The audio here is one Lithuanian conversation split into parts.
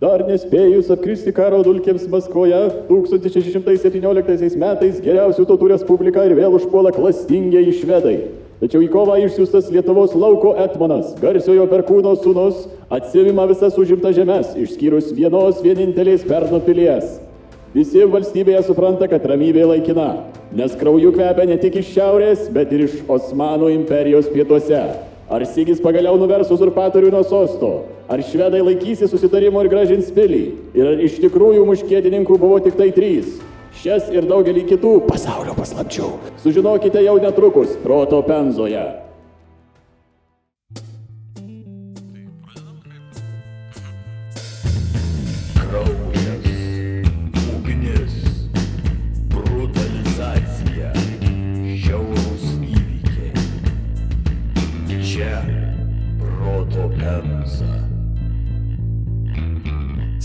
Dar nespėjus apkristi karo dulkėms Maskvoje, 1617 metais geriausių tautų respubliką ir vėl užpuola klastingieji švedai. Tačiau į kovą išsiųstas Lietuvos lauko etmonas, garsiojo perkūno sūnus, atsivima visas užimtas žemės, išskyrus vienos vienintelės Perno pilies. Visi valstybėje supranta, kad ramybė laikina, nes krauju kvepia ne tik iš šiaurės, bet ir iš Osmanų imperijos pietuose. Ar Sigis pagaliau nuvers uzurpatorių nuo sosto? Ar švedai laikysi susitarimo ir gražins pilį? Ir ar iš tikrųjų muškietininkų buvo tik tai trys? Šias ir daugelį kitų pasaulio paslapčių sužinokite jau netrukus Proto Penzoje.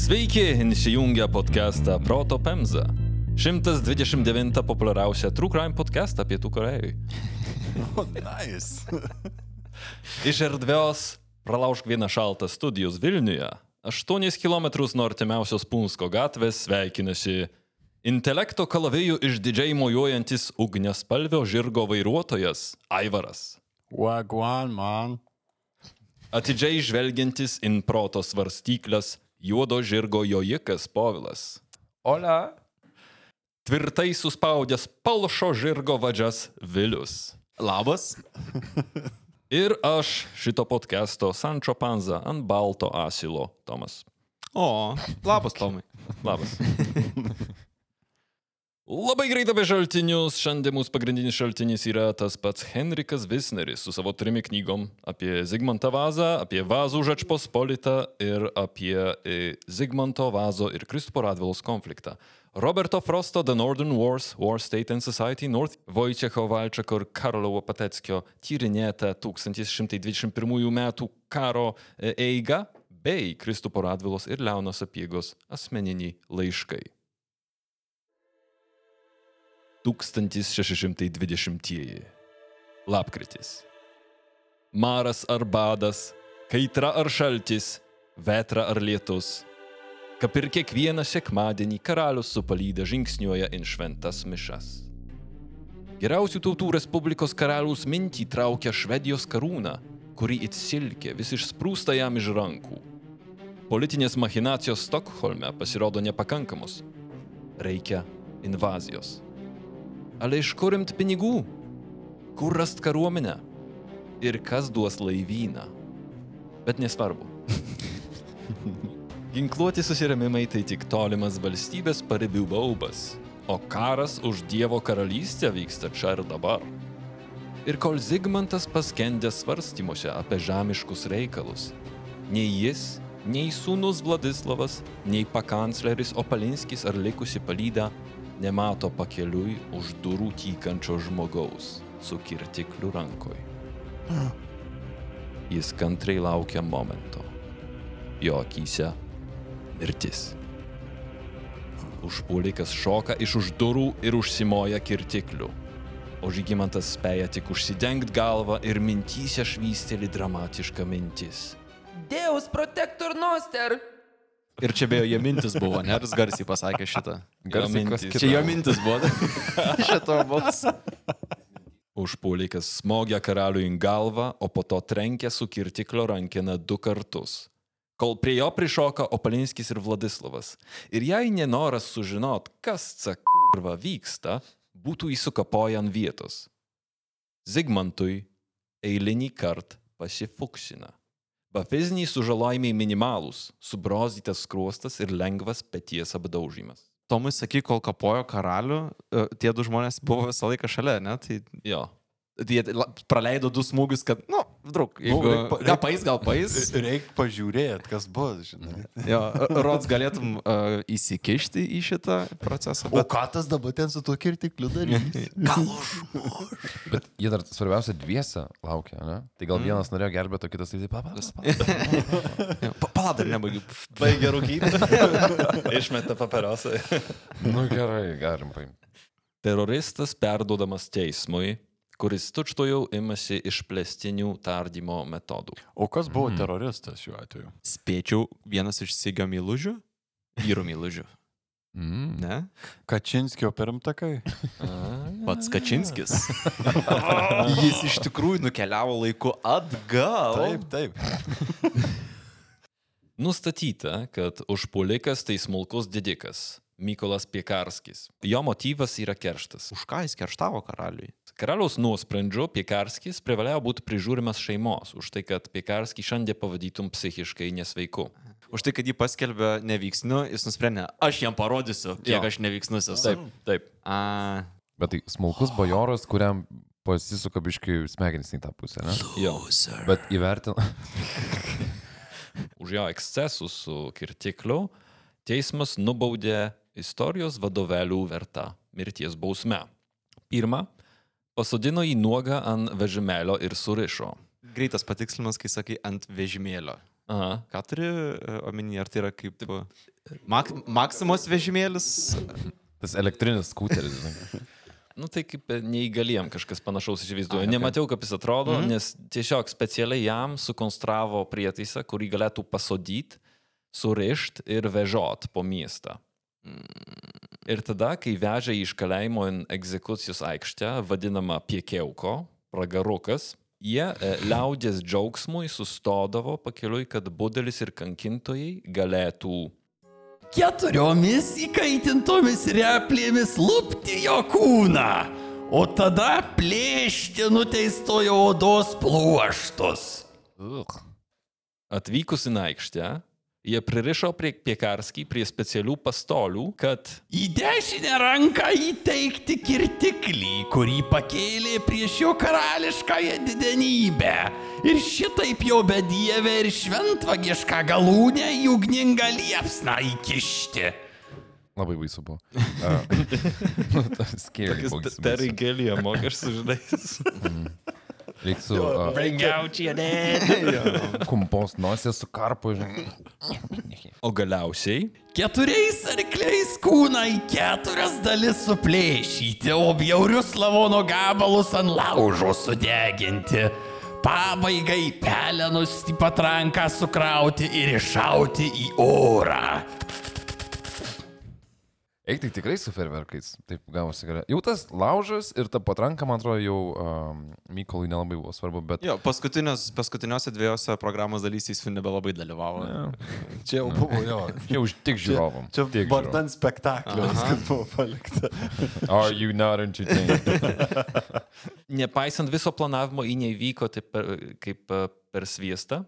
Sveiki, įsijungę podcastą Proto Pemza. 129 populiariausia True Crime podcastą Pietų Korejui. Oh, nice. Iš erdvios pralaužk vieną šaltą studijos Vilniuje, 8 km nuo artimiausios Punsko gatvės sveikinasi intelekto kalavėjų išdidžiai mojuojantis ugniaspalvio žirgo vairuotojas Aivaras. Wagwan, man. Atidžiai žvelgiantis in proto svarstyklės juodo žirgo jojikas Povilas. Ola. Tvirtai suspaudęs palšo žirgo vadžias Vilius. Labas. Ir aš šito podcast'o Sančio Panza ant balto asilo Tomas. O, labas, Tomai. Labas. Labai greit apie šaltinius. Šiandien mūsų pagrindinis šaltinis yra tas pats Henrikas Visneris su savo trimi knygom apie Zigmantą Vazą, apie Vazų Žačpospolitą ir apie e, Zigmanto Vazo ir Kristupo Radvilos konfliktą. Roberto Frosto The Northern Wars, War State and Society, North Wojciecho Walczako ir Karolo Pateckio tyrinėta 1121 metų karo e, eiga bei Kristupo Radvilos ir Leonos Apiegos asmeniniai laiškai. 1620. Lapkritis. Maras ar badas, kaitra ar šaltis, vetra ar lietus. Kaip ir kiekvieną sekmadienį karalius su palyda žingsniuoja in šventas mišas. Geriausių tautų Respublikos karaliaus mintį traukia Švedijos karūna, kuri it silkė vis išsprūsta jam iš rankų. Politinės machinacijos Stokholme pasirodo nepakankamos. Reikia invazijos. Ale iš kur imt pinigų? Kur rast kariuomenę? Ir kas duos laivyną? Bet nesvarbu. Ginkluoti susiremimai tai tik tolimas valstybės paribių baubas, o karas už Dievo karalystę vyksta čia ir dabar. Ir kol Zigmantas paskendė svarstymuose apie žemiškus reikalus, nei jis, nei sūnus Vladislavas, nei pakancleris Opalinskis ar likusi palyda nemato pakeliui už durų tykančio žmogaus su kirtikliu rankoj. Jis kantriai laukia momento. Jo akise mirtis. Užpuolikas šoka iš už durų ir užsimoja kirtikliu. O žygimantas spėja tik užsidengti galvą ir mintyse švysteli dramatiška mintis. Deus protector noster. Ir čia beje, jo mintis buvo, ne? Ar jis garsiai pasakė šitą? Garsiai kas Čia jo mintis buvo. Šito balsą. Užpuolikas smogia karaliui į galvą, o po to trenkia su kirtiklio rankena du kartus. Kol prie jo prišoka Opalinskis ir Vladislavas. Ir jei nenoras sužinot, kas cakurva vyksta, būtų įsukapoję ant vietos. Zigmantui eilinį kartą pasifuksina. Fiziniai sužalojimai minimalūs, subrozytas skruostas ir lengvas peties apdaužimas. Tomui sakyk, kol kapojo karalių, e, tie du žmonės buvo visą laiką šalia, ne? Tai Jo. Jie la- praleido du smūgius, kad, nu, draug, jeigu... Nu, reik gal pais, gal pais. Reikia pažiūrėti, kas bus, žinai. Jo, Rods galėtum uh, įsikišti į šitą procesą. O Bet... ką tas dabar ten su tuo kirtikliu darys? Gal užmuš? Bet jie dar svarbiausia dviese laukia, ne? Tai gal vienas norėjo gelbėti, o kitas tai taip pat. Pa- Pala, dar nebaigiu. Baigia rūkyti. Išmeta paperosą. Nu gerai, galim paimti. Teroristas perduodamas teismui, kuris tučtojau imasi išplėstinių tardymo metodų. O kas buvo teroristas šiuo atveju? Spėčiau, vienas iš Sigio mylužių. Vyro mylužių. Mm. Ne? Kačinskio pirmtakai? Pats Kačinskis. Jis iš tikrųjų nukeliavo laiku atgal. Taip, taip. Nustatyta, kad užpuolikas tai smulkus didikas Mykolas Piekarskis. Jo motyvas yra kerštas. Už ką jis kerštavo karaliui? Karaliaus nuosprendžiu Piekarskis privalėjo būti prižiūrimas šeimos už tai, kad Piekarskį šiandien pavadytum psichiškai nesveiku. Už tai, kad jį paskelbė neveiksniu, jis nusprendė, aš jam parodysiu, kiek Jo. aš neveiksnus esu. Taip, taip. A, Bet tai smulkus bajoras, kuriam pasisuka biškai smegenys į tą pusę, ne? Jo. Bet įvertina. Už jo ekscesus su kirtikliu teismas nubaudė istorijos vadovėlių vertą mirties bausmę. Pirma, pasodino jį nuogą ant vežimėlio ir surišo. greitas patikslimas, kai sakai ant vežimėlio. Aha. Ką turi e, omeny, ar tai yra kaip mak Maksimos vežimėlis? Tas elektrinis skuteris. Nu tai kaip neįgaliem kažkas panašaus įsivaizduoju. Nemačiau, kaip jis atrodo, mm -hmm. nes tiesiog specialiai jam sukonstravo prietaisą, kurį galėtų pasodyti, surišti ir vežot po miestą. Ir tada, kai vežė jį iš kalėjimo į egzekucijos aikštę, vadinamą piekeuko, pragarukas, jie e, liaudės džiaugsmui sustodavo pakeliui, kad budelis ir kankintojai galėtų keturiomis įkaitintomis replėmis lupti jo kūną, o tada plėšti nuteistojo odos pluoštus. Atvykus į aikštę, jie pririšo prie piekarskį prie specialių pastolių, kad Į dešinę ranką įteikti kirtiklį, kurį pakėlė prieš jo karališkąją didenybę. Ir šitaip jo bedievę ir šventvagišką galūnę į ugningą liepsną įkišti. Labai baisu buvo. Uh, baisu. terigėlė mokės sužinai. Reikia su uh, Bring out your dead. kumpos nosės su karpu. O galiausiai Keturiais arkliais kūną į keturias dalis suplėšyti, o bjaurius lavono gabalus ant laužo sudeginti. Pabaigai pelenus į patranką sukrauti ir iššauti į orą. Eik, tai tikrai su ferverkais. Taip gavosi gerai. Jau tas laužas ir ta patranka, man atrodo, jau um, Mykolui nelabai buvo svarbu, bet... Jo, paskutiniuose dviejose programos dalys jis nebelabai dalyvavo. Čia jau buvo jo. Čia už tik žiūrovom. Čia tik vardan spektaklio viskas buvo palikta. Are you not entertained? Nepaisant viso planavimo, į neįvyko taip per, kaip e, per sviestą.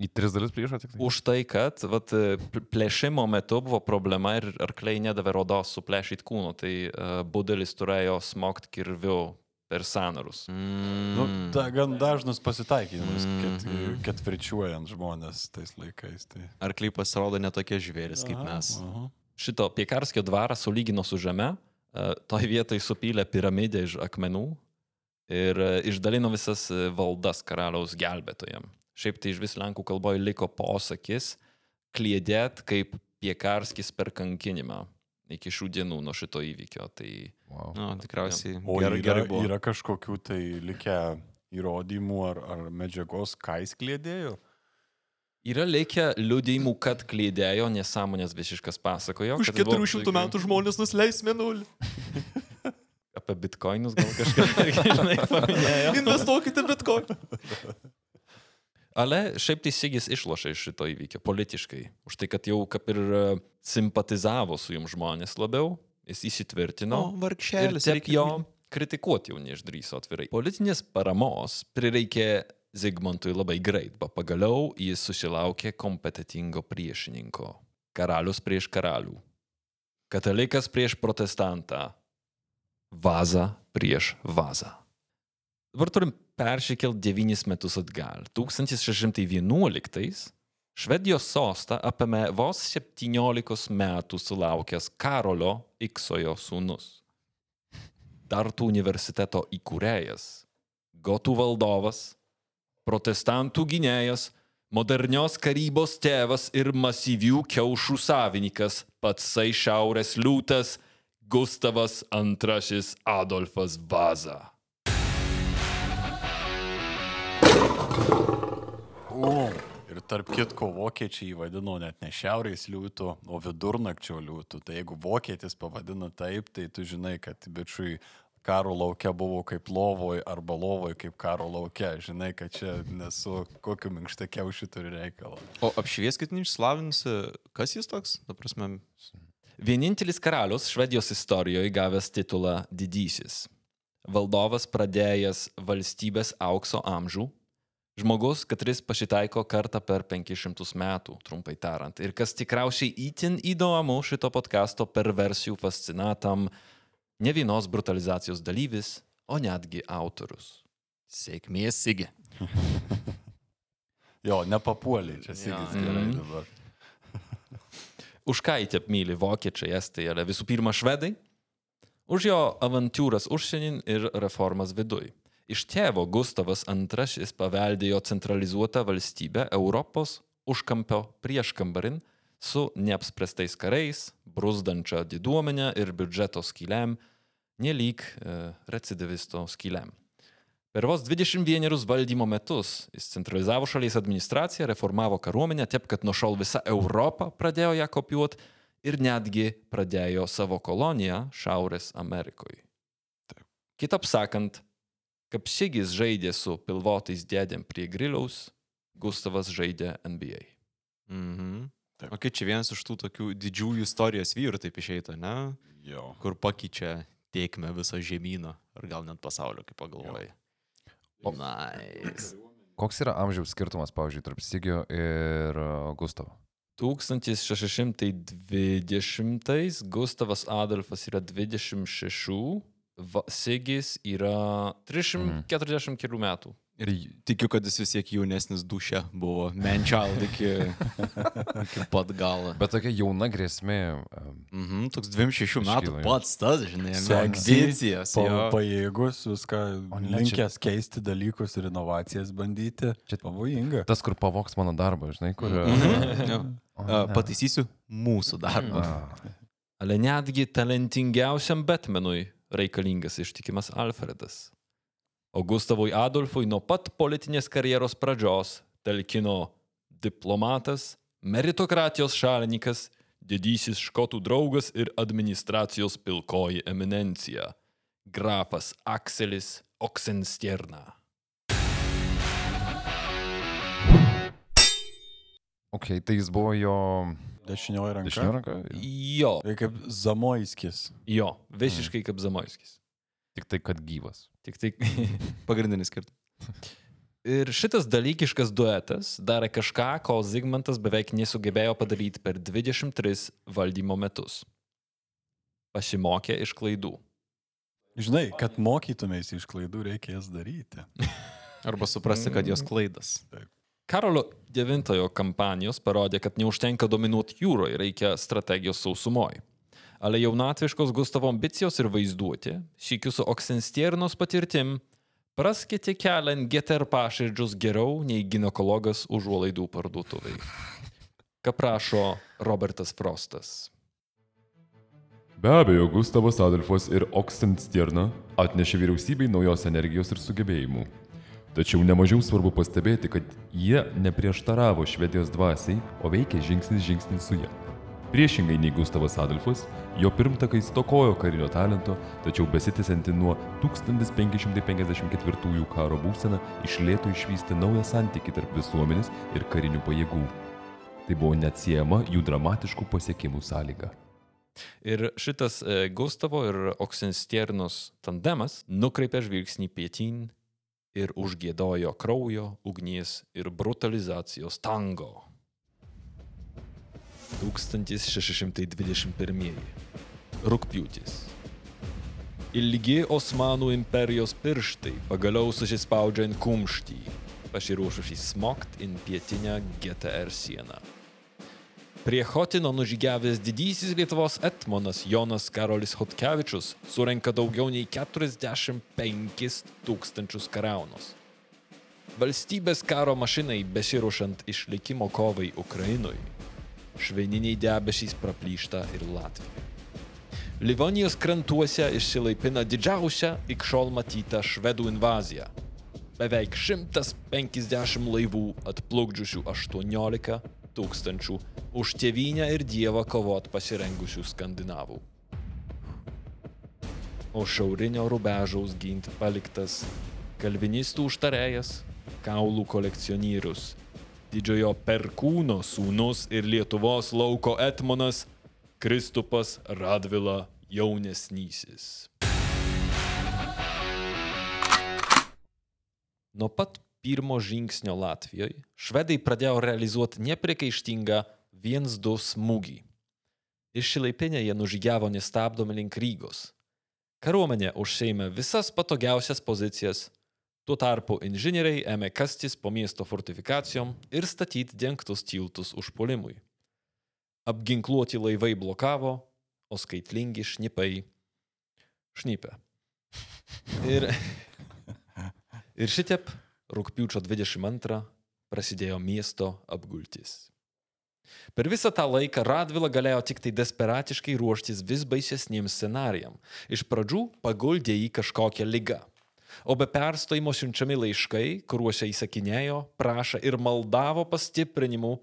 Į tris dalis priešo tik tai. Už tai, kad vat, e, pl- plėšimo metu buvo problema ir arkliai nedavė rodos suplėšyti kūno, tai uh, budelis turėjo smogti kirviu per sanarus. Nu, da, gan dažnas pasitaikymas, ket, ketvirčiuojant žmonės tais laikais. Tai. Arkliai pasirodo netokie žvėris kaip mes. Aha. Šito Piekarskio dvarą sulygino su žeme, uh, toj vietoj supylė piramidę iš akmenų ir uh, išdalino visas valdas karaliaus gelbėtojam. Šiaip tai iš vis lenkų kalboje liko posakis klėdėt kaip Piekarskis per kankinimą iki šių dienų nuo šito įvykio. Tai Wow. Nu, tikriausiai O gerai, yra, gerai buvo. yra kažkokių tai likę įrodymų ar, ar medžiagos, ką jis klėdėjo? Yra likę liudėjimų, kad klėdėjo, nesąmonės visiškas pasakojo. Už kad buvo- 400 metų žmonės nusileis mėnulį. Apie bitkoinus gal kažką irgi, žinai, paminėjo. Investuokite bitkoin. Ale šiaip tai Sigis išlošė iš šito įvykio politiškai. Už tai, kad jau kaip ir e, simpatizavo su jums žmonės labiau, jis įsitvirtino. O, vargšelis, Ir taip jo kritikuoti jau neišdryso atvirai. Politinės paramos prireikė Zigmantui labai greit, bet pagaliau jis susilaukė kompetitingo priešininko. Karalius prieš karalių. Katalikas prieš protestantą. Vaza prieš vazą. Dabar turim persikelt devynis metus atgal. 1611 Švedijos sostą apėmė vos 17 metų sulaukęs Karolio Iksojo sūnus. Tartų universiteto įkūrėjas, gotų valdovas, protestantų gynėjas, modernios karybos tėvas ir masyvių kiaušų savininkas, patsai šiaurės liūtas Gustavas II Adolfas Vaza. Ir tarp kitko, vokiečiai jį vadino net ne šiaurės liūtų, o vidurnakčio liūtų. Tai jeigu vokietis pavadina taip, tai tu žinai, kad bičiui karo laukia buvo kaip lovoj arba lovoj kaip karo laukia. Žinai, kad čia nesu kokiu minkštakiaušiu turi reikalą. O apšvieskit neišslavinusi, kas jis toks? Ta prasme, Vienintelis karalius Švedijos istorijoje gavęs titulą Didysis. Valdovas pradėjęs valstybės aukso amžių. Žmogus, kuris pasitaiko kartą per 500 metų, trumpai tariant. Ir kas tikriausiai įtin įdomu šito podkasto perversijų fascinatam, ne vienos brutalizacijos dalyvis, o netgi autorius. sėkmės Sigi. Jo, nepapuoliai, čia sigis gerai Mhm. dabar. Už ką įtep myli vokiečiai, estai, ale visų pirma švedai? Už jo avantūras užsienin ir reformas viduj. Iš tėvo Gustavas II paveldėjo centralizuotą valstybę Europos užkampio prieškambarin su neapspręstais karais, brusdančia diduomenė ir biudžeto skylėm, nelyg e, recidivisto skylėm. Per vos 21 valdymo metus jis centralizavo šalies administraciją, reformavo kariuomenę, taip kad nuo šiol visa Europa pradėjo ją kopijuoti ir netgi pradėjo savo koloniją Šiaurės Amerikoje. Kitaip sakant, kaip Sigis žaidė su pilvotais dėdėm prie griliaus, Gustavas žaidė NBA. Mhm. O kaip čia vienas iš tų tokių didžiųjų istorijos vyrų taip išeita, ne? Jo. Kur pakeičia tiekmę viso žemyno, ar gal net pasaulio, kaip pagalvojai. O- Nice. Koks yra amžiaus skirtumas, pavyzdžiui, tarp Sigio ir uh, Gustavo? 1620 Gustavas Adolfas yra 26, Va- Sigis yra 340 kelių metų. Ir tikiu, kad jis vis tiek jaunesnis duše buvo. Menčild iki, iki pat galo. Bet tokia jauna grėsmė. Mhm, toks 26 metų Iškyla, pats tas, žinai, ambicijas. Pa, jo. pajėgus, viską linkęs keisti dalykus ir inovacijas bandyti. Čia- pavojinga. Tas, kur pavoks mano darbą, žinai, kur... Mhm, ne. Pataisysiu mūsų darbą. Ale netgi talentingiausiam Batmanui reikalingas ištikimas Alfredas. O Gustavui Adolfui nuo pat politinės karjeros pradžios talkino diplomatas, meritokratijos šalininkas, didysis škotų draugas ir administracijos pilkoji eminencija - grafas Akselis Oksenstierna. Ok, tai jis buvo jo Dešinioji ranka. dešinio ranka. Jo, Tai kaip Zamoiskis. jo, visiškai kaip Zamoiskis. Tik tai, kad gyvas. Tik tai Pagrindinis skirtumas. Ir šitas dalykiškas duetas darė kažką, ko Zigmantas beveik nesugebėjo padaryti per 23 valdymo metus. Pasimokė iš klaidų. Žinai, kad mokytumėsi iš klaidų, reikia jas daryti. Arba suprasti, kad jos klaidas. Karolio IX kampanijos parodė, kad neužtenka dominuoti jūroje, reikia strategijos sausumoje. Ale jaunatviškos Gustavo ambicijos ir vaizduoti, šykiu su Oksenstiernos patirtim, praskėti kelią ant GTR paširdžius geriau nei gynekologas užuolaidų parduotuviai. Ką prašo Robertas Frostas. Be abejo, Gustavas Adolfas ir Oksenstierna atnešė vyriausybei naujos energijos ir sugebėjimų. Tačiau nemažiau svarbu pastebėti, kad jie neprieštaravo Švedijos dvasiai, o veikė žingsnis žingsnis su ją. Priešingai nei Gustavas Adolfas, jo pirmtakai stokojo karinio talento, tačiau besitęsianti nuo 1554 karo būsena išlėto išvysti naują santykį tarp visuomenės ir karinių pajėgų. Tai buvo neatsiejama jų dramatiškų pasiekimų sąlyga. Ir šitas e, Gustavo ir Oksenstiernos tandemas nukreipė žvilgsnį pietin ir užgėdojo kraujo, ugnies ir brutalizacijos tango. 1621. Rūpjūtis. Ilgi Osmanų imperijos pirštai pagaliau susispaudžia ant kumštį, pasiruošusi smokt in pietinę GTR sieną. Prie Hotino nužygiavęs didysis Lietuvos etmonas Jonas Karolis Hotkevičius surenka daugiau nei 45 tūkstančius karaunus. Valstybės karo mašinai besiruošant išlikimo kovai Ukrainoje, šveniniai debesys praplyšta ir Latvija. Livonijos krantuose išsilaipina didžiausia iki šiol matyta švedų invazija. beveik 150 laivų atplukdžiusių 18 tūkstančių už tėvynę ir dievą kovot pasirengusių skandinavų. O šiaurinio rubežaus ginti paliktas kalvinistų užtarėjas, kaulų kolekcionierius, didžiojo perkūno sūnus ir Lietuvos lauko etmonas Kristupas Radvila jaunesnysis. Nuo pat pirmo žingsnio Latvijoje švedai pradėjo realizuoti nepriekaištingą 1-2 smūgį. Iš Šilaipinė jie nužygiavo nestabdomi link Rygos. Kariuomenė užsėmė visas patogiausias pozicijas, tuo tarpu inžinieriai ėmė kastis po miesto fortifikacijom ir statyti dengtus tiltus užpuolimui. Apginkluoti laivai blokavo, o skaitlingi šnipai šnipė. Ir, ir šitiep rūpiučio 22 prasidėjo miesto apgultis. Per visą tą laiką Radvila galėjo tik tai desperatiškai ruoštis vis baisesniems scenarijam. Iš pradžių paguldė į kažkokią lygą. O be perstojimo siunčiami laiškai, kuriuose įsakinėjo, prašė ir maldavo pastiprinimų,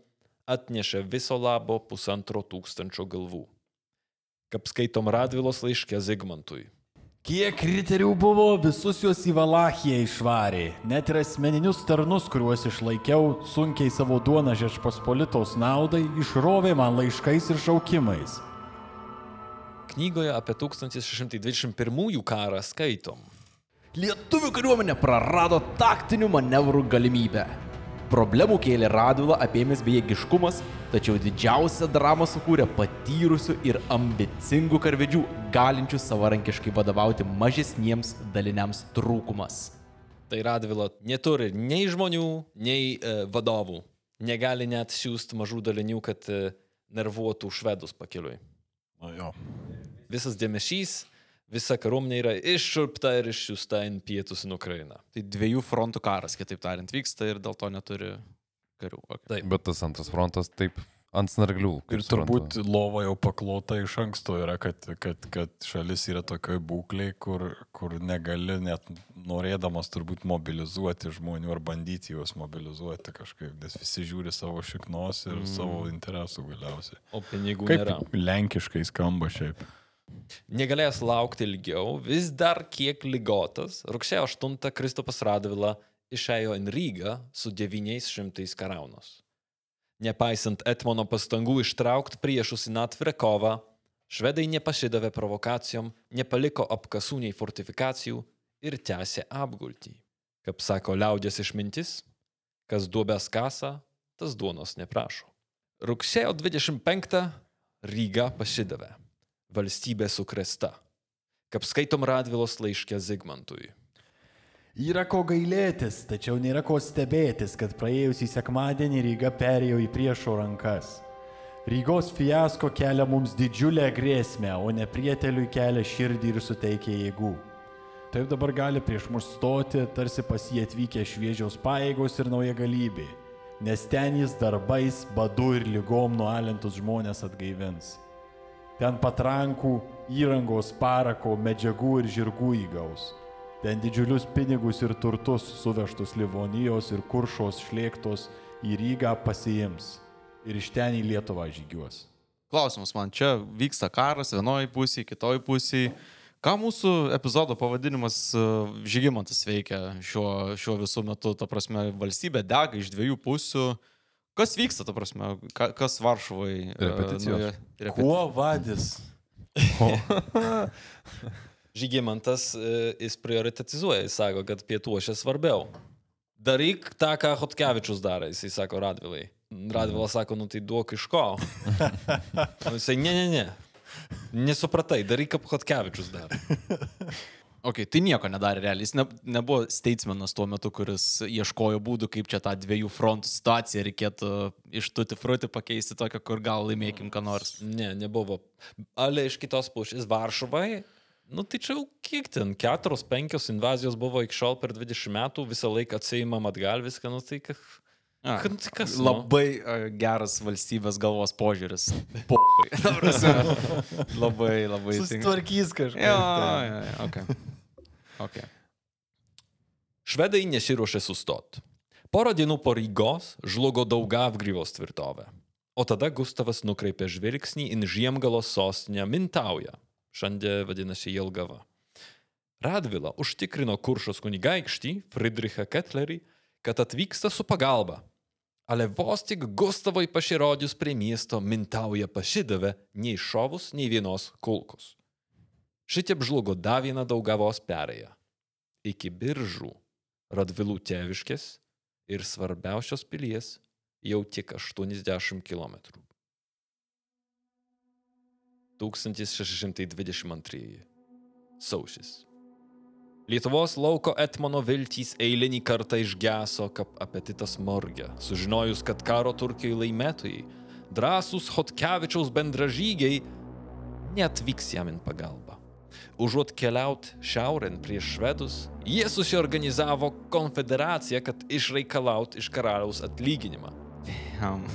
atnešė viso labo pusantro tūkstančio galvų. Kaip skaitom Radvilos laiške Zigmantui. Kiek riterių buvo, visus juos į Valachiją išvarė. Net ir asmeninius tarnus, kuriuos išlaikiau, sunkiai savo duoną žečpospolitos naudai, išrovė man laiškais ir šaukimais. Knygoje apie 1621 karą skaitom. Lietuvių kariuomenė prarado taktinių manevrų galimybę. Problemų kėlė Radvila apėmęs bejėgiškumas, tačiau didžiausią dramą sukūrė patyrusių ir ambicingų karvedžių, galinčių savarankiškai vadovauti mažesniems daliniams trūkumas. Tai Radvila neturi nei žmonių, nei e, vadovų. Negali net siūsti mažų dalinių, kad e, nervuotų švedus pakeliui. Nu jo. Visas dėmesys, visa kariuomenė yra iššurpta ir išsiųsta į pietus į Ukrainą. Tai dviejų frontų karas, kitaip tariant, vyksta ir dėl to neturi karių. Okay. Taip. Bet tas antras frontas taip ant snarglių. Ir turbūt suprantu. lova jau paklota iš anksto yra, kad, kad, kad šalis yra tokioje būklėje, kur, kur negali net norėdamas turbūt mobilizuoti žmonių ar bandyti juos mobilizuoti kažkaip, nes visi žiūri savo šiknos ir mm. savo interesų galiausiai. O pinigų Kaip nėra. lenkiškai skamba šiaip. Negalėjęs laukti ilgiau, vis dar kiek lygotas, rugsėjo 8 Kristupas Radvila išėjo į Rygą su 900 karaunos. Nepaisant Etmono pastangų ištraukti priešus į atvirą kovą, švedai nepasidavė provokacijom, nepaliko apkasų nei fortifikacijų ir tęsė apgultį. Kaip sako liaudės išmintis, kas duobės kasa, tas duonos neprašo. Rugsėjo 25 Ryga pasidavė. Valstybė sukresta. Kaip skaitom Radvilos laiškė Zigmantui. Yra ko gailėtis, tačiau nėra ko stebėtis, kad praėjusį sekmadienį Ryga perėjo į priešo rankas. Rygos fiasko kelia mums didžiulę grėsmę, o ne prieteliui kelia širdį ir suteikia jėgų. Taip dabar gali prieš mus stoti, tarsi pas jį atvykę šviežios paėgos ir nauja galybė, nes ten jis darbais, badu ir lygom nualintus žmonės atgaivins. Ten patrankų, įrangos, parako, medžiagų ir žirgų įgaus. Ten didžiulius pinigus ir turtus suvežtus Livonijos ir Kuršos šlėktos į Rygą pasiims ir iš ten į Lietuvą žygiuos. Klausimas man, čia vyksta karas vienoje pusėje, kitoje pusėje. Ką mūsų epizodo pavadinimas e, Žygimantas veikia šiuo, šiuo visų metu, ta prasme, valstybė dega iš dviejų pusių. Kas vyksta, ta prasme, ka, kas Varšuvai? Repeticijos. Repeti... Kuo vadis? Žygimantas e, jis prioritetizuoja, jis sako, kad pietuošė svarbiau. Daryk tą, ką Hotkevičius darė, jis sako Radvilai. Radvilas sako, nu tai duok iš ko. O Jisai, ne, ne, ne. Nesupratai, daryk kaip Hotkevičius darė. Ok, tai nieko nedarė realiai. Jis ne, nebuvo statesmanas tuo metu, kuris ieškojo būdų, kaip čia tą dviejų frontų situaciją reikėtų iš tuti fruti pakeisti tokią, kur gal laimėkim ką nors. Ne, nebuvo. Ale iš kitos pusės Varšuvai, nu tai čia jau kiek ten, keturios, penkios invazijos buvo iki šiol per 20 metų, visą laiką atsiimam atgal viską, nu tai ką... A, Kad- kas, nu? labai geras valstybės galvos požiūris. Prasme, labai, labai. Susitvarkys kažką. Jo, jo, jo, okay. Okay. Švedai nesiruošė sustoti. Porą dienų po Rygos žlugo Daugavgryvos tvirtovė. O tada Gustavas nukreipė žvilgsnį į Žiemgalos sostinę Mintaują. Šiandien vadinasi Jelgava. Radvila užtikrino Kuršos kunigaikštį Friedrichą Ketlerį, kad atvyksta su pagalba. Ale vos tik Gustavui pasirodžius prie miesto Mintauja pasidavė, nei šovus, nei vienos kulkos. Šitiep žlugo dar viena Daugavos perėja. Iki biržų Radvilų tėviškės ir svarbiausios pilies jau tik 80 km. 1622. Sausis. Lietuvos lauko Etmono viltys eilinį kartą išgeso, kaip apetitas morgia, sužinojus, kad karo Turkijoje laimėtojai, drąsūs Hotkevičiaus bendražygiai, netvyks jam in pagalbą. Užuot keliaut šiaurėn prieš švedus, jie susiorganizavo konfederaciją, kad išreikalaut iš karaliaus atlyginimą. Jam.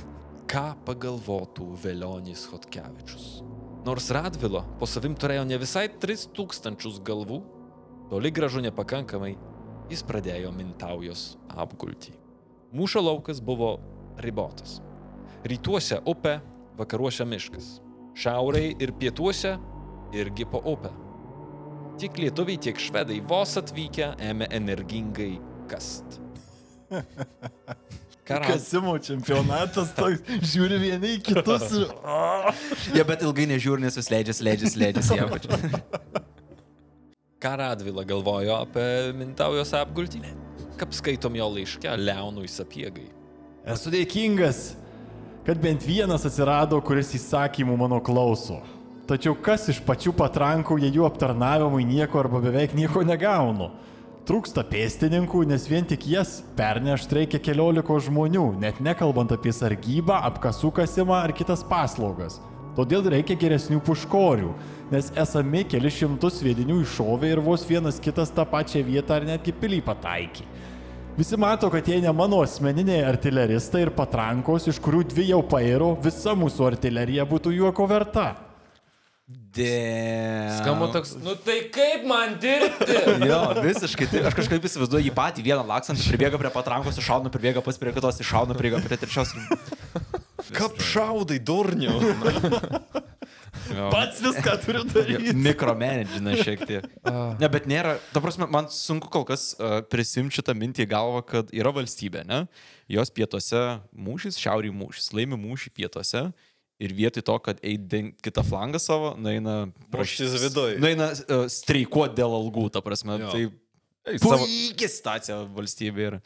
Ką pagalvotų Velionys Hotkevičius? Nors Radvilo po savim turėjo ne visai 3000 galvų, toli gražu nepakankamai, jis pradėjo mintaujos apgultį. Mūšio laukas buvo ribotas. Rytuose upė, vakaruose miškas. Šiauriai ir pietuose irgi po upę. Tiek lietuviai, tiek švedai vos atvykę ėmė energingai kast. Karam... Kasimo čempionatas toks, žiūri vieni į kitus ir... Jie bet ilgai nežiūri, nes vis leidžiasi, leidžiasi, leidžiasi į apačią. Ką Radvila galvojo apie Mintaujos apgultį? Kaip skaitom jo laiške Leonui Sapiegai. Esu dėkingas, kad bent vienas atsirado, kuris įsakymų mano klauso. Tačiau kas iš pačių patrankų, jei jų aptarnavimui nieko arba beveik nieko negaunu? Trūksta pėstininkų, nes vien tik jas pernešti reikia kelioliko žmonių, net nekalbant apie sargybą, apkasų kasimą ar kitas paslaugas. Todėl reikia geresnių puškorių, nes esami keli šimtus sviedinių iššovė ir vos vienas kitas tą pačią vietą ar netgi pilį pataikė. Visi mato, kad jei ne mano asmeniniai artileristai ir patrankos, iš kurių dvi jau pairo, visa mūsų artilerija būtų juoko verta. Dėl. Skamba toks, nu tai kaip man dirbti? Jo, visiškai. Tai aš kažkaip įsivaizduoju jį patį vieną laksantį, pribėga prie patrankos, iššauna, pribėga pas prie kitos, iššauna, pribėga prie trečios. Kaip šaudai, durniu? Pats viską turiu daryti. Mikromanagina šiek tiek. Ne, bet nėra, ta prasme, man sunku kol kas prisimti šitą mintį į galvą, kad yra valstybė, ne? Jos pietuose mūšis, šiauriai mūšis, laimi mūšį pietuose. Ir vietoj to, kad eiti kitą flangą savo, nueina Muštis viduj. Nueina uh, streikuoti dėl algų, ta prasme. Jo. Tai puikiai situacija valstybė yra.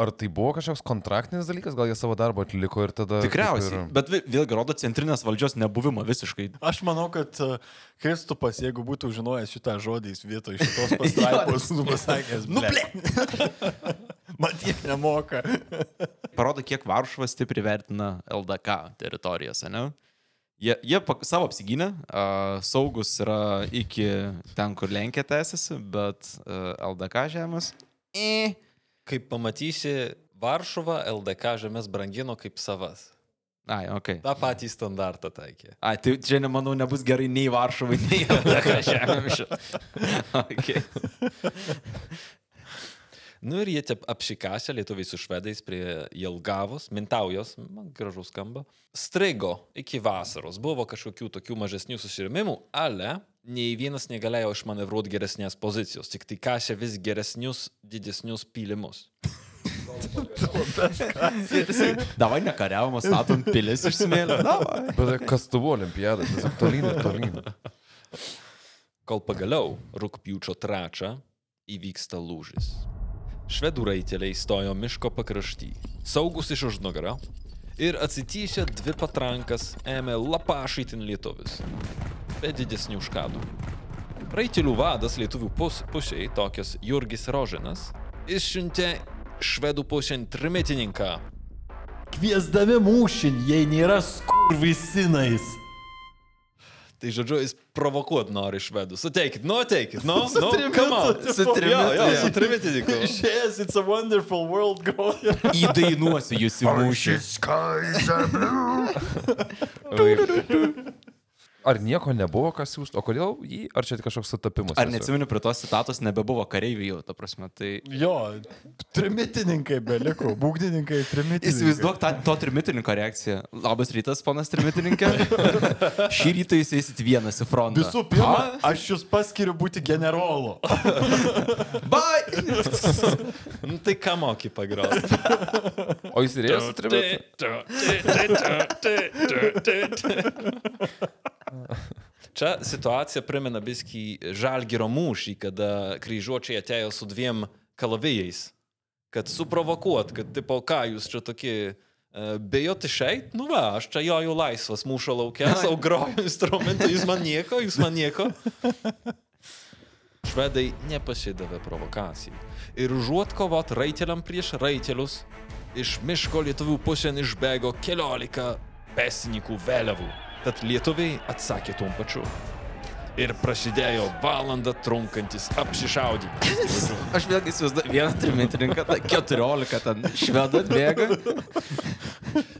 Ar tai buvo kažkoks kontraktinis dalykas, gal jie savo darbą atliko ir tada... Tikriausiai. ir- Bet vėlgi rodo centrinės valdžios nebuvimą visiškai. Aš manau, kad uh, Kristupas, jeigu būtų žinojęs šitą žodį, jis vietoj šitos pastraipos būtų pasakęs, Nu, ble. Man tiek nemoka. Parodo, kiek Varšuva stipriai vertina LDK teritorijose, ne? Jie, jie pak- savo apsigynę, uh, saugus yra iki ten, kur Lenkija tęsiasi, bet uh, LDK žemės. E. Kaip pamatysi, Varšuva LDK žemės brangino kaip savas. Ai, ok. Ta patį standartą taikė. Ai, tai čia, nemanau, nebus gerai nei Varšuvai, nei LDK žemėms. okay. Nu ir jie taip apšikasė lietuviai su švedais prie Jelgavos, Mintaujos, man gražus skamba. Strigo iki vasaros. Buvo kažkokių tokių mažesnių susirėmimų, ale nei vienas negalėjo išmanevruoti geresnės pozicijos, tik tai kasė vis geresnius, didesnius pylimus. Davai nekariavom, statom pilis iš smėlio. Bet kas tu buvo olimpiada, tiesiog tolyn tolyn. Kol pagaliau rūpjūčio trečią įvyksta lūžis. Švedų raiteliai stojo miško pakrašty, saugus iš už nugarą, ir atsityšę dvi patrankas ėmė lapašytin lietuvis, be didesnių škadų. Raitelių vadas lietuvių pus, pušiai, tokias Jurgis Rožinas, išsiuntė švedų pusėn trimitininką. Kviesdami mūšin, jei nėra skurvisinais. Tai žodžiu, jis provokuot nori švedų. Suteikit, nu ateikit, nu, nu, come on. tipo. Su trimitu, jo, jo, su trimitininku. Išėjęs, it's a wonderful world going. Įdainuosiu jūs į mūšį. Ar nieko nebuvo, kas siūst, o kodėl jį, ar čia kažkoks sutapimas? Ar tiesiog? neatsimeni prie tos citatos, nebebuvo kareivių jau, ta prasme. Tai Jo, trimitininkai beliko, būgnininkai, trimitininkai. įsivaizduok tą, to trimitininko reakciją. Labas rytas, ponas trimitininkė. Šį rytą jūs eisit vienas į frontą. Visų pirma, aš jūs paskiriu būti generolu. Bye! Nu, tai ką moki pagroti? O jis ir ėjo su trimitu? Čia situacija primena biskį žalgyro mūšį, kada kryžiuočiai atėjo su dviem kalavijais, kad suprovokuot, kad tipo, ką jūs čia tokie e, bijot išeit, nu va, aš čia joju laisvas mūšio laukia, savo groju instrumentą, jūs man nieko, jūs man nieko. Švedai nepasidavė provokacijai. Ir užuot kovot raiteliam prieš raitelius, iš miško lietuvių pusėn išbėgo keliolika pesininkų vėliavų. Tad lietuviai atsakė tuom pačiu. Ir prasidėjo valandą trunkantis apsišaudymas. Aš vėlgi įsivaizduoju vieną trimitininką, tą 14 ten švedą bėga.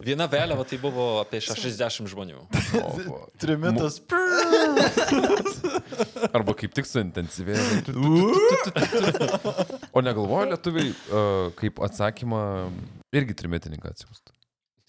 Viena vėliava tai buvo apie 60 žmonių. Trimitas. Arba kaip tik suintensyvėjo. O negalvoja lietuviai, kaip atsakymą irgi trimitininką atsiųsti.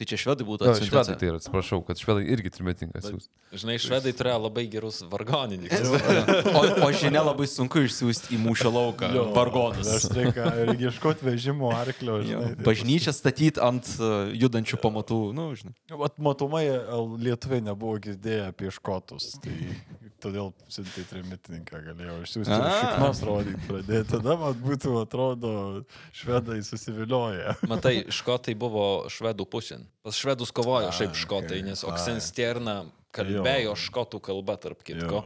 Tai čia švedai būtų atsiuntę. švedai tai yra, atsiprašau, kad švedai irgi trimitininką atsiųsti. Žinai, švedai turėjo labai gerus vargonininkus. O, o žinia labai sunku išsiųsti į mūšio lauką. Vargonus. Aš reikia, reikia ieškoti vežimo arklio, žinai. Bažnyčią statyti ant uh, judančių pamatų, nu, žinai. Vat matomai e, lietuviai nebuvo girdėję apie škotus, tai todėl siuntai trimitininką galėjo išsiųsti šiknos rodyti pradėti. Tada man būtų, atrodo, švedai susivilioja. Matai, škotai buvo švedų pusėn. Pas švedus kovojo A, šiaip škotai, okei. nes. Oksenstierna kalbėjo škotų kalba, tarp kitko.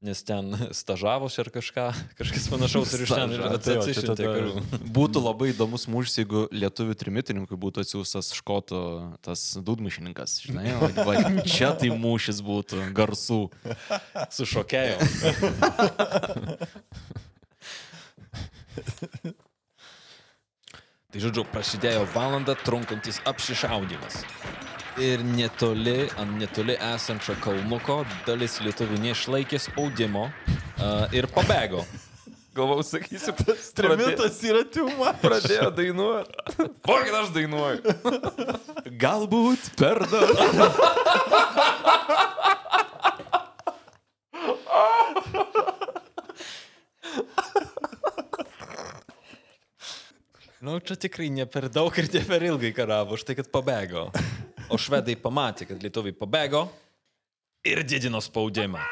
Nes ten stažavosi ar kažką, kažkas panašaus ir iš ten ir tai jo, tada- karių. Būtų labai įdomus mūšis, jeigu lietuvių trimitininkui būtų atsiųstas škotų tas dūdmišininkas, žinai, va, čia tai mūšis būtų garsų. Sušokėjo. Tai žodžiu, prasidėjo valandą trunkantis apsišaudimas. Ir netoli, ant netoli esančio kalnuko dalis lietuvių neišlaikė spaudimo uh, ir pabėgo. Galvau, sakysi, Trimitas yra tiuma. pradėjo dainuoti. Pokit aš dainuoju. Galbūt per daug. Nu, čia tikrai ne per daug ir ne per ilgai karavo, už tai, kad pabėgo. O švedai pamatė, kad lietuviai pabėgo ir didino spaudimą.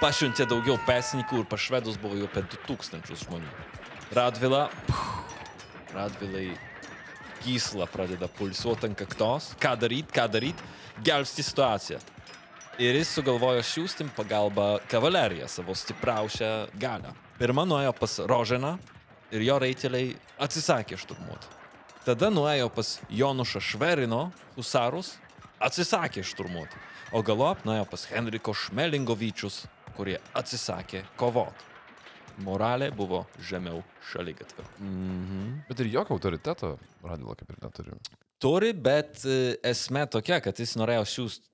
Pašuntė daugiau pesininkų ir pa švedus buvo jau apie 2000 žmonių. Radvila, pff, Radvilai gysla pradeda pulsuoti ant kaktos. Ką daryti, ką daryti, gelbsti situaciją. Ir jis sugalvojo siūsti pagalbą kavaleriją, savo stipriausią galę. Pirmą nuėjo pas Roženą ir jo reiteliai atsisakė šturmuoti. Tada nuėjo pas Jonušą Šverino, husarus, atsisakė šturmuoti. O galop nuėjo pas Henriko Šmelingovyčius, kurie atsisakė kovoti. Moralė buvo žemiau šalygatvio. Bet ir jokio autoriteto Radvila kaip ir neturi. Turi, bet e, esmė tokia, kad jis norėjo siūsti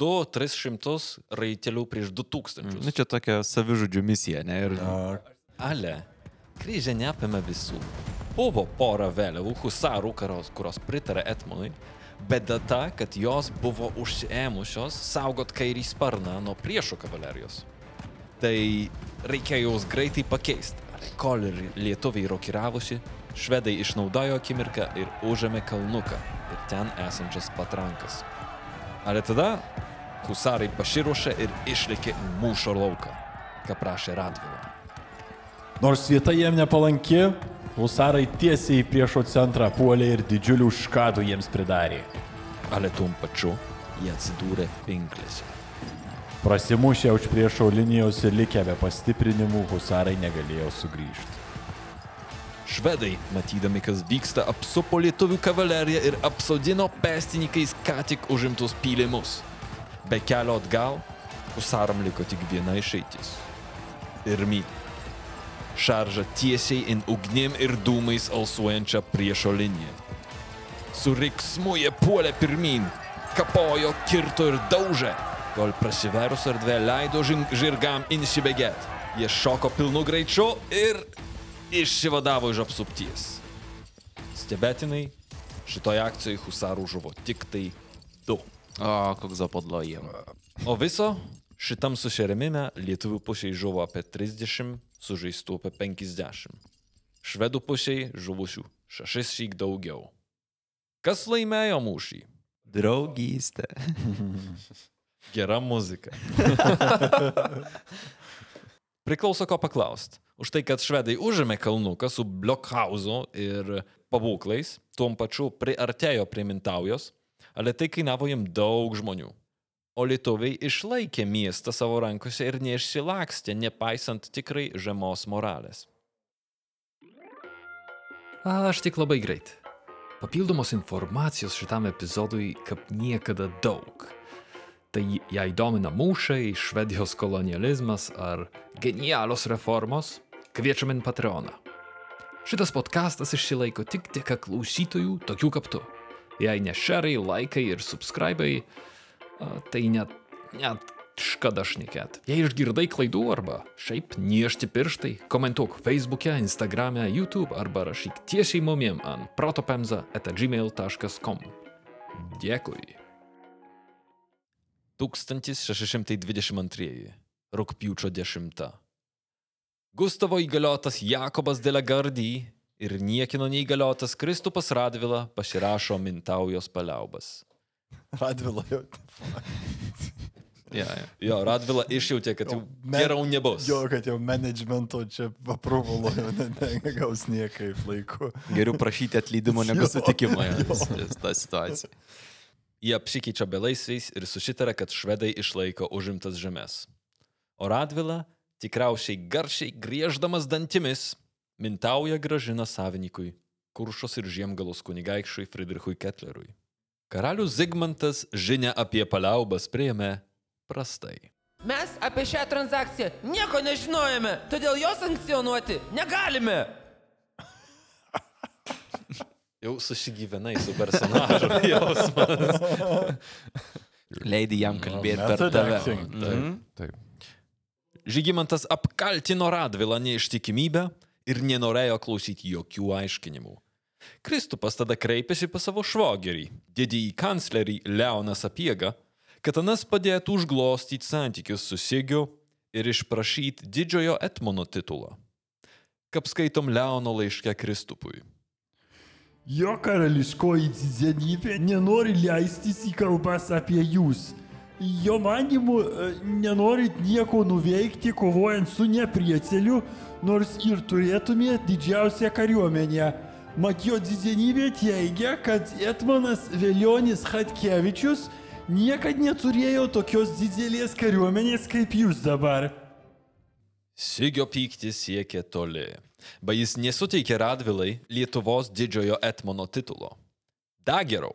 2-300 raitelių prieš 2000. Nu, čia tokia savižudžių misija, ne? Ir... Ale, kryžė neapėmė visų. Buvo pora vėliavų husarų, kurios, kurios pritarė Etmonui, bet ta, kad jos buvo užsiėmusios saugot kairį sparną nuo priešo kavalerijos. Tai reikėjo jos greitai pakeisti. Kol ir lietuviai rokiravosi, švedai išnaudojo akimirką ir užėmė kalnuką ir ten esančias patrankas. Ale tada husarai pasiruošė ir išlėkė į mūšio lauką, ką prašė Radvila. Nors vieta jiem nepalanki, husarai tiesiai į priešo centrą puolė ir didžiulių škadų jiems pridarė. Ale tuom pačiu jie atsidūrė pinklėse. Prasimušę už priešo linijos ir likę be pastiprinimų, husarai negalėjo sugrįžti. Švedai, matydami, kas vyksta, apsupo lietuvių kavaleriją ir apsodino pėstininkais ką tik užimtus pylimus. Be kelio atgal, husaram liko tik viena išeitis. Irmi. Šarža tiesiai in ugnim ir dūmais alsuojančią priešo liniją. Su riksmu jie puolė pirmin, kapojo, kirto ir daužė. kol prasiverus erdvė leido žirgam insibėgėt. Jie šoko pilnu greičiu ir išsivadavo iš apsupties. Stebėtinai, šitoje akcijoje husarų žuvo tik tai du. O, koks zapodlo jiem. O viso šitam sušeremime lietuvių pušiai žuvo apie 30, sužeistų apie 50. Švedų pušiai žuvusių šešis šyk daugiau. Kas laimėjo mūšį? Draugystė. Gera muzika. Priklauso ko paklaust. Už tai, kad švedai užėmė kalnuką su blokhauzu ir pabūklais, tuom pačiu priartėjo prie Mintaujos, ale tai kainavo jam daug žmonių. O lietuviai išlaikė miestą savo rankose ir neišsilakstė, nepaisant tikrai žemos moralės. Aš tik labai greit. Papildomos informacijos šitam epizodui kaip niekada daug. Tai jei domina mūšiai, švedijos kolonializmas ar genialios reformos, kviečiam į Patreoną. Šitas podcastas išsilaiko tik dėka klausytojų, tokių kaip tu. Jei ne šerai, laikai ir subscribai, tai net, net škada šnekėt. Jei išgirdai klaidų arba šiaip niešti pirštai, komentuok Facebook'e, Instagram'e, YouTube arba rašyk tiesiai mumiem ant protopemza.gmail.com. Dėkui. 1622. Rūpiučio 10. Gustavo įgaliotas Jakobas Delegardy ir niekino neįgaliotas Kristupas Radvila pasirašo Mintaujos paliaubas. Radvila jau. Ja, ja. Jo, Radvila išjautė, kad jau geriau nebus. Jo, kad jau managemento čia aprūvalo jau ne- negaus niekaip laiku. Geriau prašyti atleidimo negu sutikimo. jo. Jo, ta situacija. Jie apsikeičia belaisviais ir susitarė, kad švedai išlaiko užimtas žemės. O Radvila, tikriausiai garsiai grieždamas dantimis, mintauja gražina savininkui, kuršos ir žiemgalos kunigaikščiui Friedrichui Ketlerui. Karalius Zigmantas žinia apie paliaubas prieėmė prastai. Mes apie šią transakciją nieko nežinojome, todėl jos sankcionuoti negalime. Jau susigyvenai su personažu jausmas. Leidai jam kalbėti per method tave. acting. Mhm. Taip. Žygimantas apkaltino Radvilą neištikimybę ir nenorėjo klausyti jokių aiškinimų. Kristupas tada kreipėsi pas savo švogerį, didįjį kanclerį Leoną Sapiegą, kad anas padėtų užglostyti santykius su Sigiu ir išprašyti didžiojo Etmono titulą. Kaip skaitom Leono laiške Kristupui. Jo karališkoji didenybė nenori leistis į kalbas apie jūs. Jo manimu, e, nenorit nieko nuveikti kovojant su neprieceliu, nors ir turėtumėte didžiausią kariuomenę. Mat jo didenybė teigia, kad Etmanas Velionis Hatkevičius niekad neturėjo tokios didelės kariuomenės kaip jūs dabar. Sigio pyktis siekė toli, bet jis nesuteikė Radvilai Lietuvos didžiojo Etmono titulo. Dar geriau,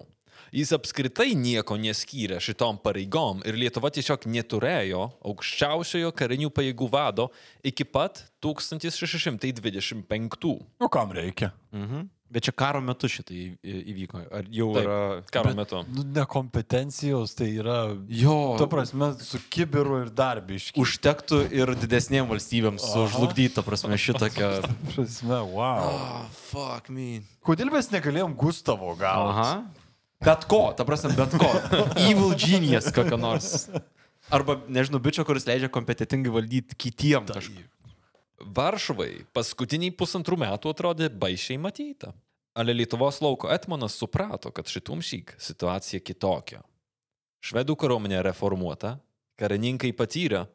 jis apskritai nieko neskyrė šitom pareigom ir Lietuva tiesiog neturėjo aukščiausiojo karinių pajėgų vado iki pat 1625. O kam reikia? Mhm. Bet čia karo metu šitai įvyko. Ar jau Taip, yra... karo Bet, metu. Nu, nekompetencijos tai yra. Jo. Tu prasme, su kibiru ir darbiški. Užtektų ir didesniem valstybėms sužlugdyti, ta prasme, šitokią... Prasme, wow. Oh, fuck me. Kodėl mes negalėjom Gustavo gauti? Aha. Bet ko, ta prasme, bet ko. Evil genius kokio nors. Arba, nežinau, bičio, kuris leidžia kompetitingai valdyti kitiem kažkaip. Varšuvai paskutiniai pusantrų metų atrodė baisiai matyta. Ale Lietuvos lauko Etmonas suprato, kad šitum šyk situacija kitokia. Švedų kariuomenė reformuota, karininkai patyrę,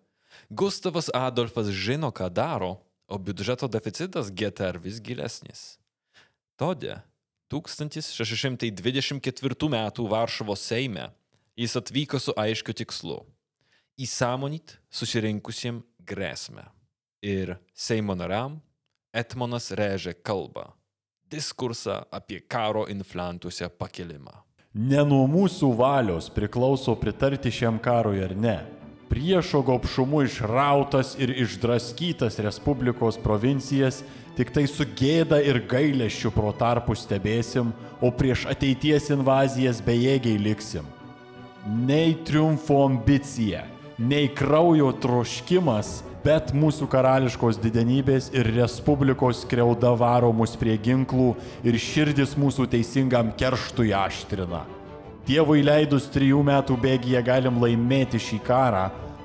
Gustavas Adolfas žino, ką daro, o biudžeto deficitas GTR vis gilesnis. Todė 1624 m. Varšuvos Seime jis atvyko su aiškiu tikslu - įsąmonyti susirinkusiems grėsmę. Ir Seimo nariam Etmonas rėžė kalbą - diskursą apie karo inflantuose pakilimą. Ne nuo mūsų valios priklauso pritarti šiam karui ar ne. Priešo gopšumu išrautas ir išdraskytas Respublikos provincijas tik tai su gėda ir gailėščiu pro tarpu stebėsim, o prieš ateities invazijas bejėgiai liksim. Nei triumfo ambicija, nei kraujo troškimas, bet mūsų karališkos didenybės ir respublikos kreuda varo mus prie ginklų ir širdis mūsų teisingam kerštui aštrina. Dievui leidus trijų metų bėgyje galim laimėti šį karą,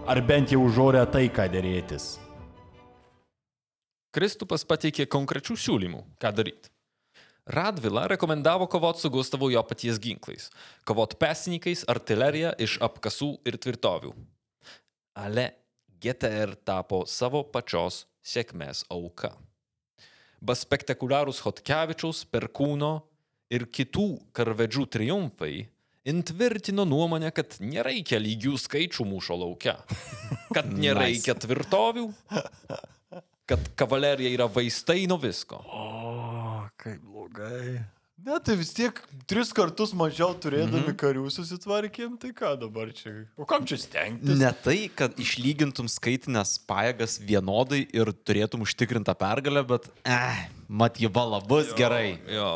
ar bent jau žorę taiką dėrėtis. Kristupas pateikė konkrečių siūlymų, ką daryti. Radvila rekomendavo kovoti su Gustavu jo paties ginklais, kovoti pesininkais, artilerija iš apkasų ir tvirtovių. Ale GTR tapo savo pačios sėkmės auka. Bas spektakuliarūs Hotkevičiaus, Perkūno ir kitų karvedžių triumfai intvirtino nuomonę, kad nereikia lygių skaičių mūšio laukia, kad nereikia tvirtovių, kad kavalerija yra vaistai nuo visko. O, kaip blogai. Ne, tai vis tiek tris kartus mažiau turėdami mhm. karių susitvarkėm, tai ką dabar čia? O kam čia stengtis? Ne tai, kad išlygintum skaitinės pajėgas vienodai ir turėtum užtikrintą pergalę, bet, eh, mat jį bala bus jo, gerai. Jo.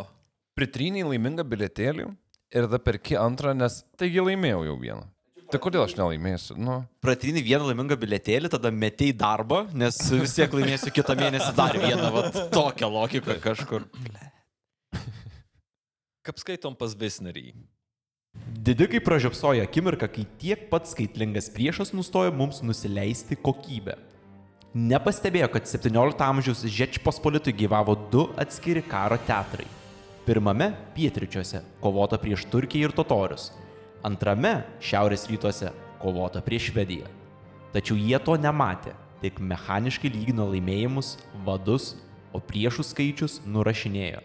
Pritryniai laimingą bilietėlį ir tada perki antrą, nes taigi laimėjau jau vieną. Tai kodėl aš nelaimėsiu? Nu. Pratrini vieną laimingą bilietėlį, tada metei darbą, nes vis tiek laimėsiu kitą mėnesį dar vieną, va, tokią logiką kažkur. Kaip skaitom pas Visnerį? Didikai pražiopsojo akimirką, kai tiek pat skaitlingas priešas nustojo mums nusileisti kokybę. Nepastebėjo, kad 17 amžiaus Žečpospolitui gyvavo du atskiri karo teatrai. Pirmame - pietryčiuose - kovota prieš Turkiją ir totorius. Antrame - šiaurės rytuose - kovota prieš Švediją. Tačiau jie to nematė, tik mechaniškai lygino laimėjimus, vadus, o priešų skaičius nurašinėjo.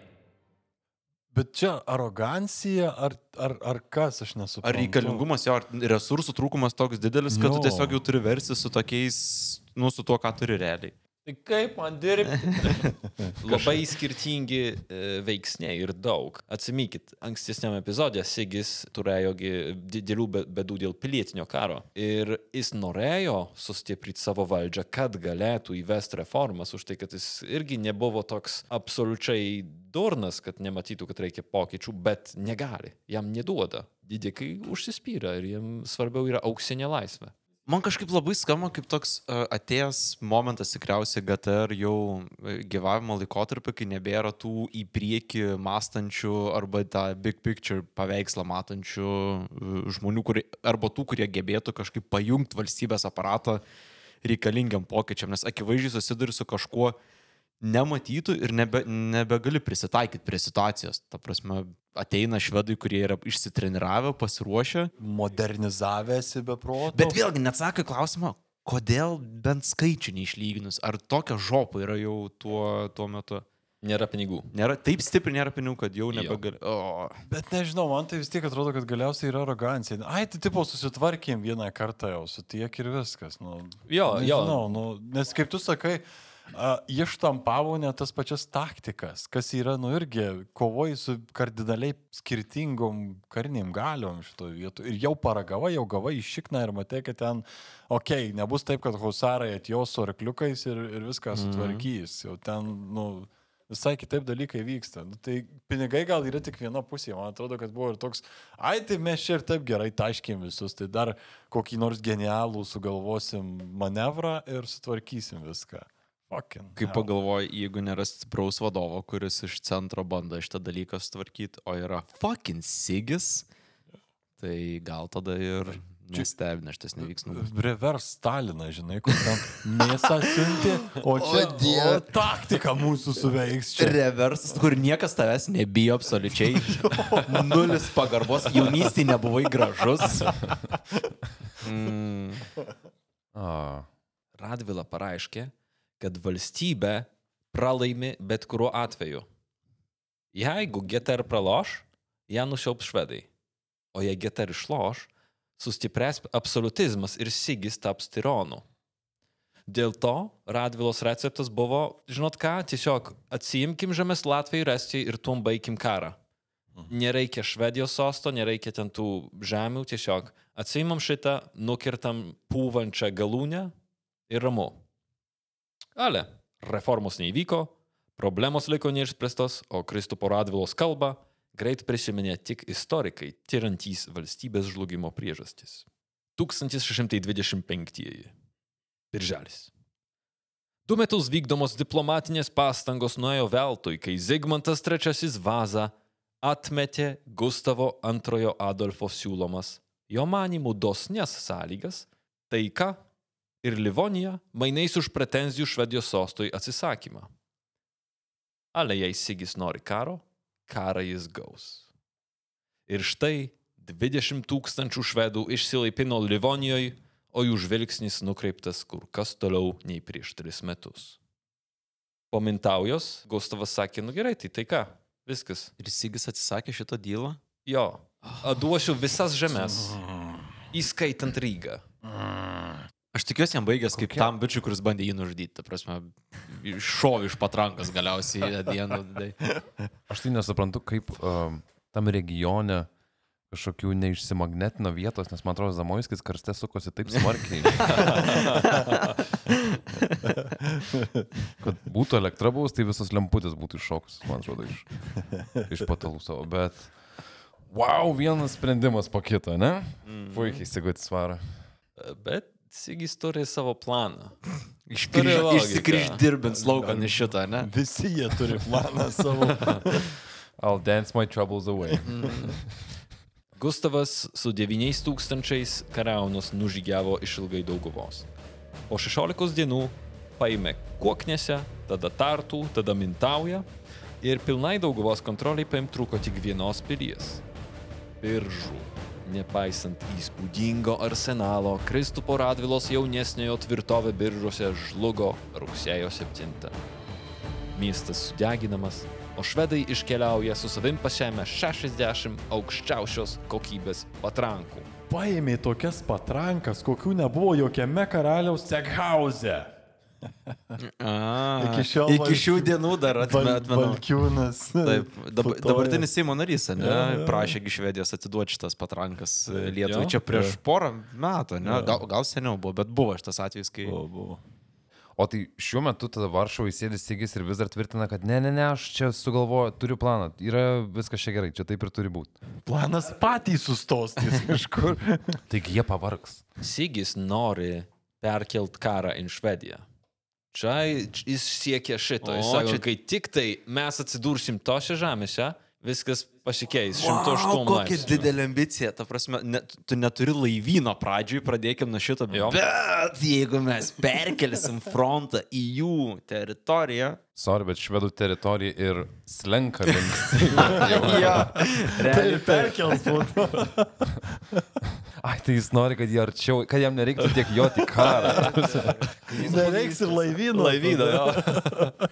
Bet čia arogancija ar, ar, ar kas, aš nesuprantu. Ar reikalingumas jo, ar resursų trūkumas toks didelis, kad jo. tu tiesiog jau turi versi su tokiais, nu, su tuo, ką turi realiai. Tai kaip man dirbti? Labai skirtingi e, veiksniai ir daug. Atsimykit, ankstesniam epizodė Sigis turėjo didelių bėdų dėl pilietinio karo. Ir jis norėjo sustiprinti savo valdžią, kad galėtų įvesti reformas, už tai, kad jis irgi nebuvo toks absoliučiai durnas, kad nematytų, kad reikia pokyčių, bet negali, jam neduoda. Didikai užsispyrė ir jiems svarbiau yra auksinė laisvė. Man kažkaip labai skamba kaip toks uh, atėjęs momentas tikriausiai GTR jau gyvavimo laikotarpį, kai nebėra tų į priekį mąstančių arba tą big picture paveikslą matančių uh, žmonių, kurie, arba tų, kurie gebėtų kažkaip pajungti valstybės aparatą reikalingiam pokyčiam, nes akivaizdžiai susiduri su kažkuo nematytų ir nebe, nebegali prisitaikyti prie situacijos. Ta prasme, ateina švedai, kurie yra išsitreniravę, pasiruošę. Modernizavęsi be proto. Bet vėlgi neatsakai klausimą, kodėl bent skaičių neišlyginus, ar tokia žopa yra jau tuo, tuo metu. Nėra pinigų. Nėra, taip stipriai nėra pinigų, kad jau nebegali. O. Bet nežinau, man tai vis tiek atrodo, kad galiausiai yra arogancija. Ai, tai tipo susitvarkėm vieną kartą jau, su tiek ir viskas. Nu, jo, nežinau, jo. Nu, nes kaip tu sakai, uh, ištampavo ne tas pačias taktikas, kas yra, nu irgi, kovoji su kardinaliai skirtingom kariniam galiom šitoje vietoje. Ir jau paragava, jau gavai iš šikną ir matai, kad ten, okei, okay, nebus taip, kad husarai atjos su arkliukais ir, ir viską Mhm. sutvarkys. Jau ten, nu, visai kitaip dalykai vyksta. Nu, tai pinigai gal yra tik viena pusė, man atrodo, kad buvo ir toks, ai tai mes čia ir taip gerai taškėm visus, tai dar kokį nors genialų sugalvosim manevrą ir sutvarkysim viską. Fucking Kai hell. pagalvoji, jeigu nėra stipraus vadovo, kuris iš centro bando šitą dalyką sutvarkyti, o yra fucking sigis, tai gal tada ir nestebina šitas neveiksnumas. Revers Staliną, žinai, kur ten mėsą siunti, o čia O Dieve. o taktika mūsų suveiks čia. Reversas, kur niekas tavęs nebijo absoliučiai. Nulis pagarbos, jaunystėje nebuvai gražus. Mm. A. Radvila pareiškė, kad valstybė pralaimi bet kuriuo atveju. Jeigu GTR praloš, ją nusiaups švedai. O jei GTR išloš, sustiprės absolutizmas ir Sigis taps tironu. Dėl to Radvilos receptas buvo, žinot ką, tiesiog atsiimkim žemės Latvijai ir Estijai ir tuom baigim karą. Nereikia Švedijos sosto, nereikia ten tų žemių, tiesiog atsiimam šitą, nukirtam pūvančią galūnę ir ramu. Ale, reformos neįvyko, problemos liko neišspręstos, o Kristupo Radvilos kalba greit prisiminė tik istorikai, tyrantys valstybės žlugimo priežastis. 1625. Birželis. Du metus vykdomos diplomatinės pastangos nuėjo veltui, kai Zigmantas III Vaza atmetė Gustavo II Adolfo siūlomas, jo manimų dosnes sąlygas, taiką ir Livoniją mainais už pretenzijų Švedijos sostui atsisakymą. Ale jei Sigis nori karo, karą jis gaus. Ir štai 20 tūkstančių švedų išsilaipino Livonijoje, o jų žvilgsnis nukreiptas kur kas toliau nei prieš tris metus. Po mintaujos Gustavas sakė, nu gerai, tai tai ką, viskas. Ir Sigis atsisakė šito dylą? Jo, duosiu visas žemės, įskaitant Rygą. Aš tikiuosi, jam baigęs kaip tam bičiui, kuris bandė jį nužudyti. Ta prasme, šovė iš patrankas galiausiai dieną. Aš tai nesuprantu, kaip um, tam regione kažkokių neišsimagnetino vietos, nes man atrodo, Zamoiskis karste sukosi taip smarkiai. Kad būtų elektra buvus, tai visos lemputės būtų iššokus, man atrodo, iš, iš patalų savo. Bet, wow, vienas sprendimas po kito, ne? Puikiai įsigūti svarą. Bet Sigis turi savo planą. Išsikryždirbint sloganą šitą, ne? Visi jie turi planą savo. I'll dance my troubles away. Gustavas su 9 tūkstančiais kariaunos nužygiavo iš ilgai dauguvos. Po 16 dienų paėmė Kuoknėse, tada Tartų, tada Mintaują ir pilnai dauguvos kontroliai paim truko tik vienos pilies - Biržų. Nepaisant įspūdingo arsenalo, Kristupo Radvilos jaunesniojo tvirtovė biržuose žlugo rugsėjo 7. Miestas sudeginamas, o švedai iškeliauja su savim pasiemę 60 aukščiausios kokybės patrankų. Paėmė tokias patrankas, kokių nebuvo jokiame karaliaus Cekhauze. A, Iki šiol iki šių Valkių- dienų dar atmenau. Valkiūnas. Taip, dabar, putoja. dabartinis Seimo narys, ne? Jo, jo. Prašė iš Švedijos atiduoti šitas patrankas e, Lietuvai. Jo? Čia prieš Jo. porą metų, ne? Jo. Gal, gal seniau buvo, bet buvo šitas atvejis, kai... Buvo, buvo. O tai šiuo metu tada Varšuvai sėdi Sigis ir vis dar tvirtina, kad ne, ne, ne, aš čia sugalvoju, turiu planą, yra viskas čia gerai, čia taip ir turi būti. Planas patys sustos ties kažkur. Taigi jie pavargs. Sigis nori perkelt karą į Švediją. Čia jis siekia šito. Jis O, sako, čia- kai tik tai mes atsidursim tose žemėse, viskas pasikeis. Wow, 108 kokia laipsnių. didelė ambicija. Ta prasme, ne, tu neturi laivyno pradžiui, pradėkim nuo šito. Jo. Bet jeigu mes perkelsim frontą į jų teritoriją. Sorry, bet švedų teritorija ir slenka link. jo, Tai realiai perkels būtų. Ai, tai jis nori, kad, jie arčiau, kad jam nereiktų tiek joti į karą. Nereiks ir laivyno. Laivyno, jo.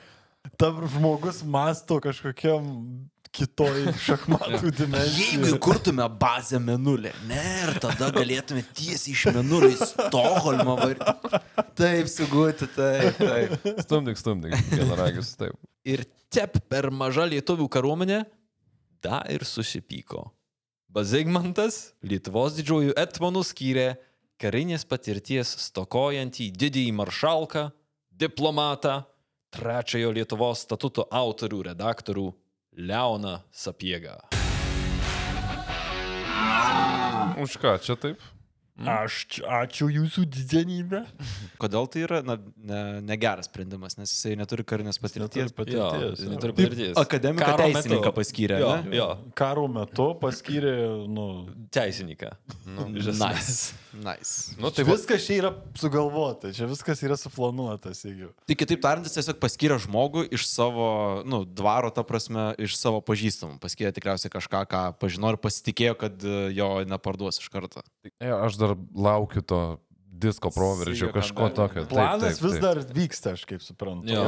Tam žmogus masto kažkokiam kitoj šachmatų dimensijai. Jeigu įkurtume bazę menulį, ne, ir tada galėtume tiesiai iš menulio į Stokholmą varyti. Taip, sugūti, taip, taip. Stumdik, stumdik, vienaragius, taip. Ir tep per maža lietuvių kariuomenė, da ir susipyko. Bazigmantas Lietuvos didžiųjų etmonų skyrė karinės patirties stokojantį didįjį maršalką, diplomatą, trečiojo Lietuvos statuto autorių redaktorių Leoną Sapiegą. Už ką čia taip? Aš čia- ačiū jūsų didenybė. Kodėl tai yra na, ne, negeras sprendimas, nes jisai neturi karinės patirties. Jo, jis neturi patirties. Akademiką Karo teisininką metu. paskyrė. Jo, ne? jo. Karo metu paskyrė, nu, Teisininką. Nu, nice. nice. Nu, tai viskas čia yra sugalvota, čia viskas yra suplanuotas, jeigu. Tai kitaip tariant, jis tiesiog paskyrė žmogų iš savo, nu, dvaro, ta prasme, iš savo pažįstamų. Paskyrė tikriausiai kažką, ką pažino ir pasitikėjo, kad e, jo neparduos iš karto. E, aš dar laukiu to disko proveržio, kažko tokio. Taip, Planas taip, vis taip. dar vyksta, aš kaip suprantu. Jo.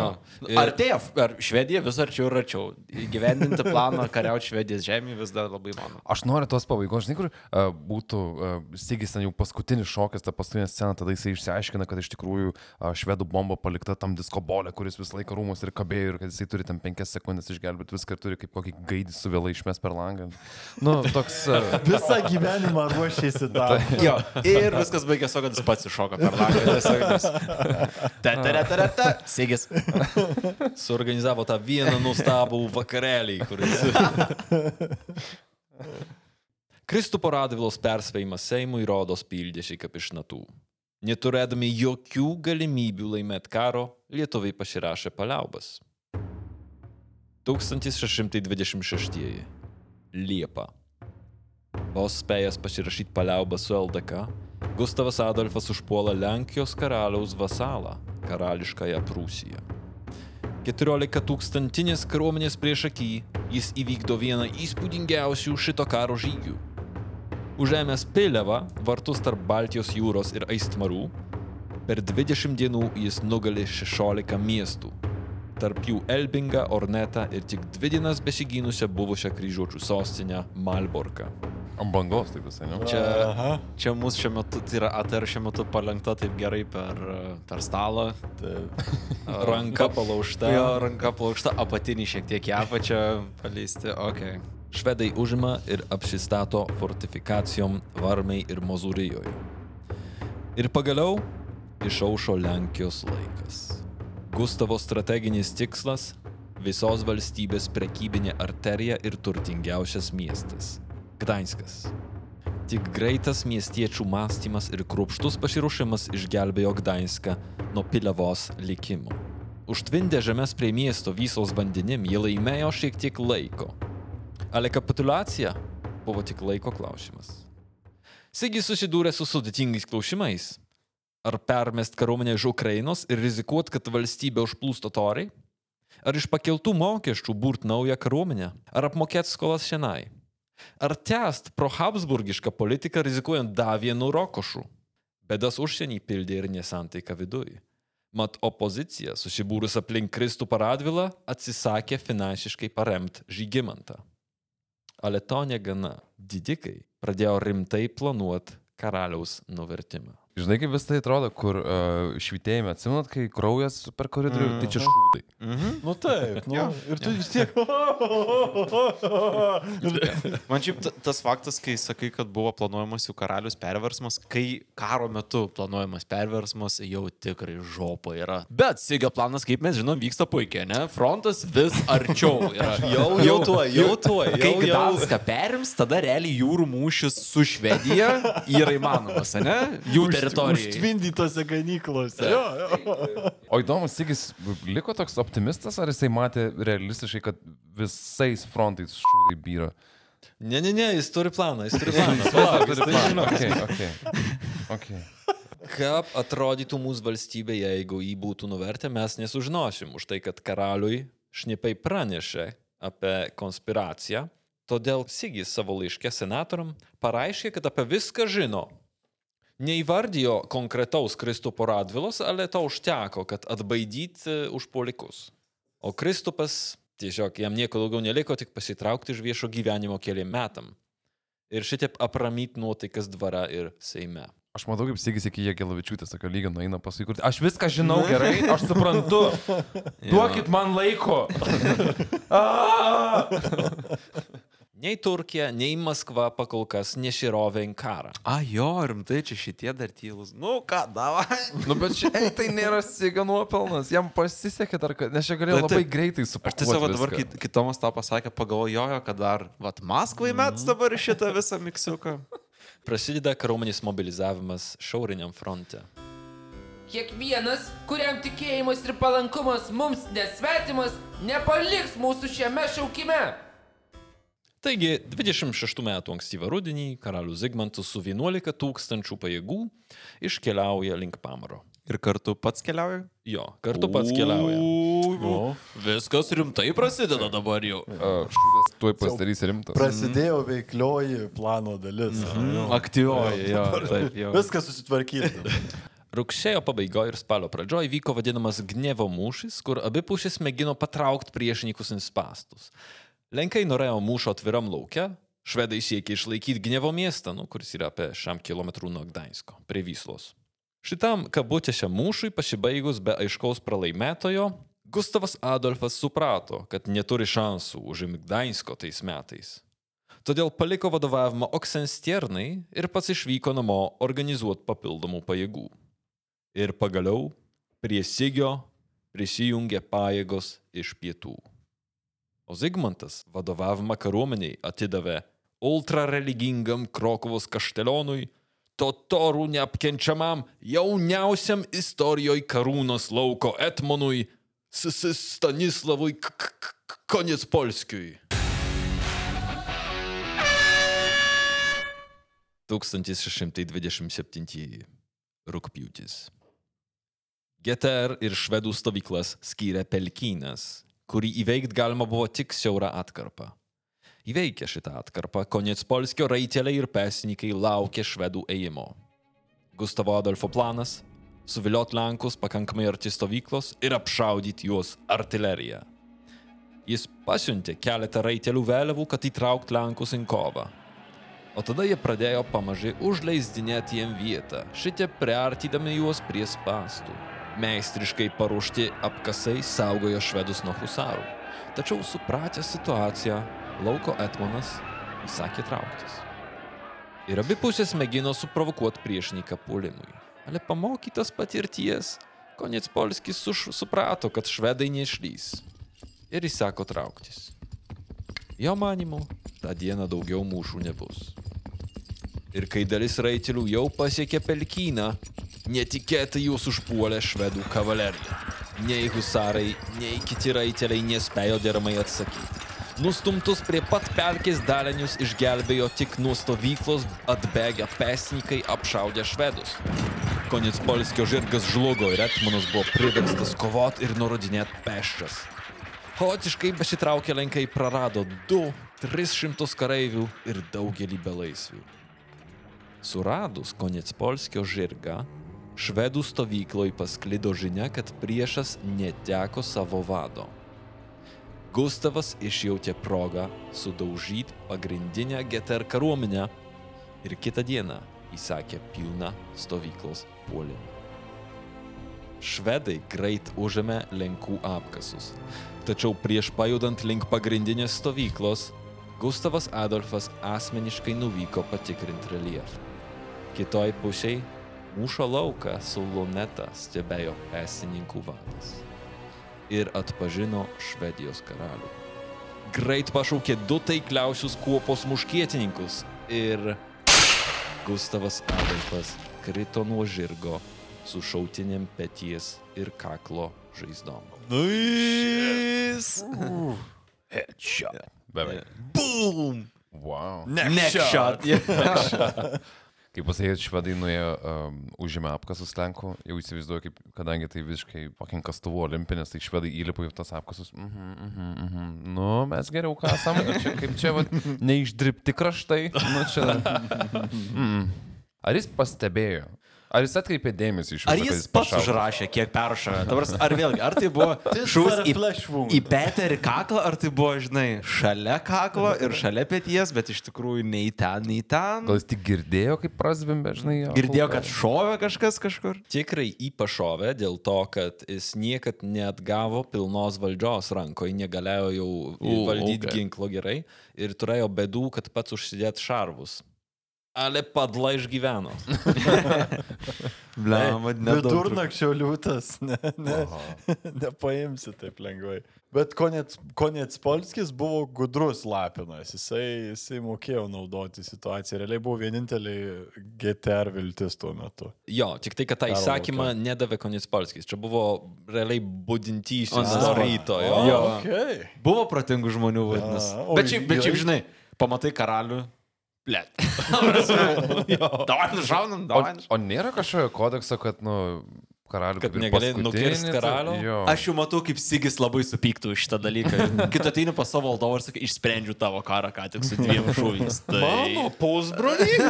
Ir... Artėja, ar Švedija vis arčiau ir arčiau. Įgyvendinti planą kariauti Švedijos žemė vis dar labai mano. Aš noriu tos pabaigos, žinai, kur uh, būtų uh, Sigis ten jau paskutinis šokas, ta paskutinė scena, tada jisai išsiaiškina, kad iš tikrųjų uh, švedų bomba palikta tam disko bolė, kuris visą laiką rūmus ir kabėjo ir kad jisai turi tam penkias sekundės išgelbėti viską ir turi kaip kokį gaidį su vėlai išmes per langą. Nu, toks... Uh, Visą gyvenimą ruošėsi tam. Jo, ir viskas baigėsi, kad jis pats atsišoka per langą. tiesiog. Sigis. Suorganizavo tą vieną nuostabų vakarėlį, kuris. Kristupo Radvilos persveimas Seimui rodos pildėsi kaip iš natų. Neturėdami jokių galimybių laimėti karo, lietuviai pasirašė paliaubas. 1626. Liepa. Vos spėjęs pasirašyti paliaubą su LDK, Gustavas Adolfas užpuola Lenkijos karaliaus vasalą - karališkąją Prūsiją. 14 tūkstantinės kariuomenės prieš akį jis įvykdo vieną įspūdingiausių šito karo žygių. Užėmęs Pilevą, vartus tarp Baltijos jūros ir Aistmarų, per 20 dienų jis nugali 16 miestų. Tarp jų Elbingą, Ornetą ir tik dvi dienas besigynusią buvusią kryžiuočių sostinę Malborką. Ant bangos taip visai, ne? Čia, čia mūsų šiuo metu, tai yra ATR šiuo metu palengta taip gerai per, per stalą. Ranka palaužta. Jo, ranka palaužta, apatinį šiek tiek į apačią paleisti. Okay. Švedai užima ir apsistato fortifikacijom Varmai ir Mozūrijoje. Ir pagaliau išaušo Lenkijos laikas. Gustavo strateginis tikslas - visos valstybės prekybinė arterija ir turtingiausias miestas - Gdanskas. Tik greitas miestiečių mąstymas ir kruopštus pasiruošimas išgelbėjo Gdanską nuo Pilevos likimo. Užtvindę žemės prie miesto visos vandenim, jie laimėjo šiek tiek laiko. Ale kapitulacija buvo tik laiko klausimas. Sigis susidūrė su sudėtingais klausimais. Ar permest kariuomenę iš Ukrainos ir rizikuot, kad valstybė užplūs totoriai? Ar iš pakeltų mokesčių burt naują kariuomenę? Ar apmokėti skolas šiandien? Ar tęst pro Habsburgišką politiką rizikuojant dar vienu rokošu? Bėdas užsienį pildė ir nesantaika viduje. Mat opozicija, susibūrus aplink Kristų paradvilą, atsisakė finansiškai paremti Žygimantą. Ale to negana. Didikai pradėjo rimtai planuoti karaliaus nuvertimą. Žinai, kaip vis tai atrodo, kur uh, švitėjime, atsimenat, kai kraujas per koridorių, mm. tai čia šūdai. Mhm. Nu taip, nu, ir tu vis tiek. Man šiaip ta- tas faktas, kai sakai, kad buvo planuojamas jų karalius perversmas, kai karo metu planuojamas perversmas jau tikrai žopa yra. Bet Sigio planas, kaip mes žinom, vyksta puikiai, ne? Frontas vis arčiau yra. Jau- jau tuoj, jau tuoj, Kai jau- jau. Gdanską perims, tada realiai jūrų mūšis su Švedija yra įmanomas, ne? Jų teritorija. Užtvindytose ganyklose. Jo, jo. O įdomus, Sigis liko toks optimistas, ar jisai matė realistiškai, kad visais frontais šūdai byra? Ne, ne, ne, jis turi planą, jis turi planą. Jis turi jis tai planą. Okay, okay. Okay. Kaip atrodytų mūsų valstybė, jeigu jį būtų nuvertę, mes nesužinosim už tai, kad karaliui šnipai pranešė apie konspiraciją. Todėl Sigis savo laiške senatoriam pareiškė, kad apie viską žino. Neįvardijo konkretaus Kristupo Radvilos, ale to užteko, kad atbaidyti užpolikus. O Kristupas tiesiog jam nieko daugiau neliko, tik pasitraukti iš viešo gyvenimo keliam metam. Ir šitaip apramyti nuotaikas dvara ir Seime. Aš matau, kaip Sigis iki Jėgelavičiūtės tokio lygio nueina pasaikurti. Aš viską žinau gerai, aš suprantu. Duokit man laiko. Nei Turkija, nei Maskva pakol kas neširovė į karą. A, jo, rimtai čia šitie dar tylus. Nu, ką, davai. Nu, bet čia, ei, tai nėra Siga nuopelnas. Jam pasisekė dar, kad, nes čia galėjo labai taip, greitai Aš supakuoti. tiesiog dabar kit, kitomas tą pasakė, pagalvojo, kad dar, vat, Maskvai mets dabar šitą visą miksiuką. Prasideda kariuomenės mobilizavimas šiauriniam fronte. Kiekvienas, kuriam tikėjimas ir palankumas mums nesvetimas, nepaliks mūsų šiame šaukime. Taigi, 26 metų ankstyvą rudenį karalius Zigmantas su 11 tūkstančių pajėgų iškeliauja link Pamaro. Ir kartu pats keliauja? Jo, kartu pats keliauja. O, viskas rimtai prasideda dabar jau. Šūdas tuoj pasidarys rimtas. Prasidėjo veiklioji plano dalis. Mhm. Aktyvioji, jo, taip, jau. Viskas susitvarkyti. Rugsėjo pabaigoje ir spalio pradžioje vyko vadinamas gnevo mūšis, kur abi pušės mėgino patraukti priešininkus į spastus. Lenkai norėjo mūšio atviram laukia, švedai siekė išlaikyti gnevo miestą, nu, kuris yra apie 100 km nuo Gdańsko, prie Vyslos. Šitam kabutėse mūšiui pasibaigus be aiškaus pralaimėtojo, Gustavas Adolfas suprato, kad neturi šansų užimti Gdańsko tais metais. Todėl paliko vadovavimą Oksenstiernai ir pats išvyko namo organizuoti papildomų pajėgų. Ir pagaliau prie Sigio prisijungė pajėgos iš pietų. O Zigmantas vadovavimą kariuomeniai atidavė ultrareligingam Krokovos kaštelionui, totorų neapkenčiamam jauniausiam istorijoje karūnos lauko etmonui Stanislavui K- K- K- Koniecpolskiui. 1627 rūpjūtis. Geter ir švedų stovyklas skyrė Pelkynas, kurį įveikti galima buvo tik siaurą atkarpą. Įveikę šitą atkarpą, Koniecpolskio raiteliai ir pesininkai laukė švedų ėjimo. Gustavo Adolfo planas - suviliot Lenkus pakankamai arti stovyklos ir apšaudyti juos artileriją. Jis pasiuntė keletą raitelių vėliavų, kad įtraukt Lenkus į kovą. O tada jie pradėjo pamažai užleisdinėti jiem vietą, šitie priartydami juos prie spastų. Meistriškai paruošti apkasai saugojo švedus nuo husarų. Tačiau supratę situaciją, lauko etmonas įsakė trauktis. Ir abi pusės mėgino suprovokuoti priešininką puolimui. Ale pamokytas patirties, Konec Polskis suš- suprato, kad švedai neišlys. Ir įsako trauktis. Jo manimu, tą dieną daugiau mūšų nebus. Ir kai dalis raitelių jau pasiekė pelkyną, netikėtai jūs užpuolė švedų kavalerija. Nei husarai, nei kiti raiteliai nespėjo deramai atsakyti. Nustumtus prie pat pelkės dalinius išgelbėjo tik nuo stovyklos atbėgę pesnikai apšaudę švedus. Konec polskio žirgas žlugo ir Etmonas buvo priverstas kovot ir nurodinėti peščias. Chaotiškai besitraukę lenkai prarado 2-300 kareivių ir daugelį belaisvių. Suradus Konec polskio žirgą, švedų stovykloj pasklido žinia, kad priešas neteko savo vado. Gustavas išjautė progą sudaužyti pagrindinę Geter kariuomenę ir kitą dieną įsakė pilną stovyklos puolimą. Švedai greit užėmė Lenkų apkasus, tačiau prieš pajudant link pagrindinės stovyklos, Gustavas Adolfas asmeniškai nuvyko patikrinti reljefą. Kitoj pusėje mūšio lauką su luneta stebėjo pesininkų vadas ir atpažino Švedijos karalių. Greit pašaukė du taikliausius kuopos muškietininkus ir Gustavas Adolfas krito nuo žirgo su šautinėm peties ir kaklo žaizdom. Nuis. Headshot. Beveik. Boom. Wow. Neck shot. Kaip pasakyti, švedai nuėjo, um, užėmė apkasus Lenkų, jau įsivaizduoju, kaip, kadangi tai visiškai fucking kastuvo olimpinės, tai švedai įlipo į tas apkasus. Mhm, mhm, mhm. Nu, mes geriau kasam, čia, kaip čia, va, neišdirbti kraštai. Nu, čia. Mm. Ar jis pastebėjo? Ar jis atkreipė dėmesį iš viso? Ar jis pats pašaudė? užrašė, kiek peršovė? Dabar, ar vėlgi, ar tai buvo šūvis į, į petį ir kaklą, ar tai buvo, žinai, šalia kaklo ir šalia pėties, bet iš tikrųjų nei ten, nei ten. Gal jis tik girdėjo, kaip prazvimbė, žinai? jo Girdėjo, kad šovė kažkas kažkur. Tikrai įpašovė dėl to, kad jis niekad neatgavo pilnos valdžios rankoje, negalėjo jau valdyti okay. ginklo gerai ir turėjo bėdų, kad pats užsidėt šarvus. Ale padla išgyveno. Nedaug Vidurnakčio liūtas, ne, ne, nepaimsi taip lengvai. Bet Konec, Konec Polskis buvo gudrus lapinas, jisai, jisai mokėjo naudoti situaciją, realiai buvo vienintelė GTR viltis tuo metu. Jo, tik tai, kad tą Karo įsakymą nedavė Konės Polskis. Čia buvo realiai būdintysis nuo ryto. O, Jo. Okay. Buvo protingų žmonių vadinasi. Bet šiaip, bet šiaip, žinai, pamatai karalių. Blet. Davai nušaunam, O, davai. o nėra kažkokio kodekso, kad, nu, karalių Kad kaip ir negali paskutinį, nukirst tai- karalių? Jo. Aš jau matau, kaip Sigis labai supyktų už šitą dalyką. Kita ateini pas savo valdovą ir sakai, išsprendžiu tavo karą ką tik su dviem šūviais. Tai... pusbroliai.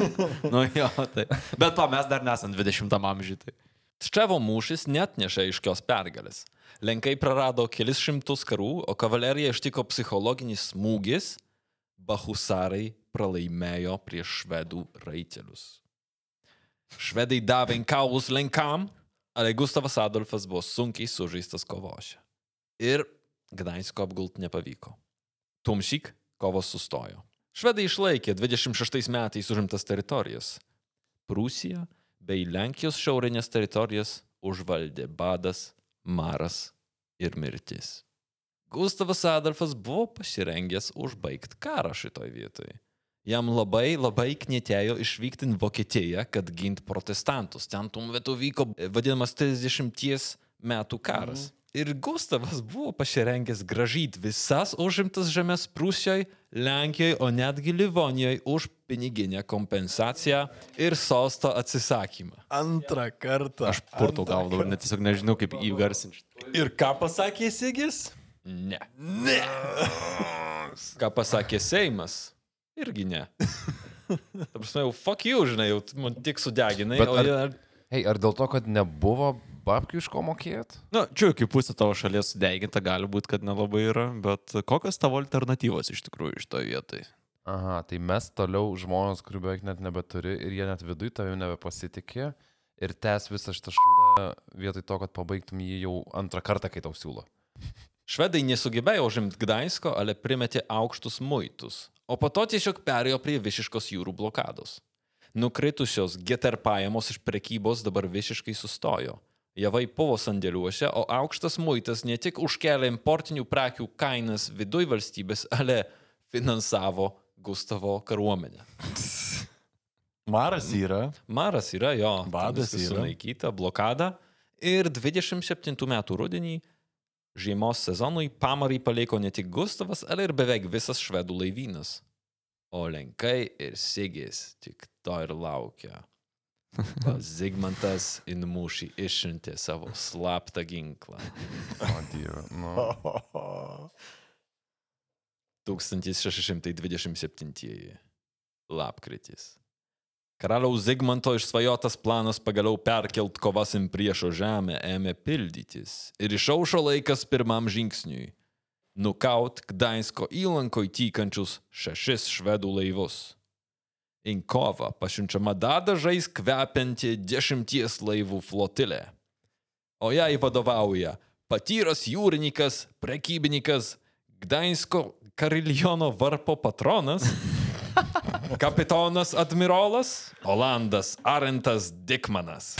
Nu jo, tai. Bet to mes dar nesam 20 amžiuje. Tai. Ščevo mūšis net neša aiškios pergalės. Lenkai prarado kelis šimtus karų, o kavalerija ištiko psichologinis smūgis, bahusarai pralaimėjo prieš švedų raitelius. Švedai davė kaulus lenkam, ale Gustavas Adolfas buvo sunkiai sužeistas kovose. Ir Gdansko apgult nepavyko. Tumšyk kovos sustojo. Švedai išlaikė 26 metais užimtas teritorijas. Prūsija bei Lenkijos šiaurinės teritorijas užvaldė badas, maras ir mirtis. Gustavas Adolfas buvo pasirengęs užbaigti karą šitoj vietoj. Jam labai labai knietėjo išvykti į Vokietiją, kad gint protestantus. Ten tuo metu vyko e, vadinamas 30 metų karas. Mhm. Ir Gustavas buvo pasirengęs gražyti visas užimtas žemės Prūsijoje, Lenkijoje, o netgi Livonijoje už piniginę kompensaciją ir sosto atsisakymą. Antrą kartą. Aš purto gaudavau ir net tiesiog nežinau, kaip įgarsinti. Ir ką pasakė Sigis? Ne. Ne. Ką pasakė Seimas? Irgi ne. Ta prasme, jau fuck you, žinai, jau man tik sudeginai. Bet ar, jie- hey, ar dėl to, kad nebuvo babkių iš ko mokėt? Na, čia kaip pusė tavo šalies sudeginta, gali būti, kad nelabai yra, bet kokios tavo alternatyvos iš tikrųjų iš to vietai? Aha, tai mes toliau žmonės, kurių beveik net nebeturi ir jie net viduje tavimi nebepasitikė ir tęs visą šitą šūdą vietoj to, kad pabaigtum jį jau antrą kartą, kai tau siūlo. Švedai nesugebėjo užimti Gdańsko, ale primetė aukštus muitus, o po to tiesiog perėjo prie visiškos jūrų blokados. Nukritusios GTR pajamos iš prekybos dabar visiškai sustojo. Javai buvo sandėliuose, o aukštas muitas ne tik užkelia importinių prekių kainas viduj valstybės, ale finansavo Gustavo kariuomenę. Maras yra. Maras yra jo, Badas yra. Sunaikyta, blokada. Ir 27 metų rudenį žiemos sezonui pamarį paliko ne tik Gustavas, ale ir beveik visas švedų laivynas. O Lenkai ir Sigis tik to ir laukia. O Zigmantas į mūšį išsiuntė savo slaptą ginklą. O dieve, nu. 1627 lapkritis. Karaliaus Zigmanto išsvajotas planas pagaliau perkelt kovas į priešo žemę ėmė pildytis ir išaušo laikas pirmam žingsniui - nukaut Gdańsko įlankoj tykančius šešis švedų laivus. Į kovą pasiunčiama dadažais kvepianti dešimties laivų flotilė. O jai vadovauja patyręs jūrininkas, prekybininkas, Gdańsko kariljono varpo patronas, kapitonas admirolas, Olandas Arentas Dikmanas.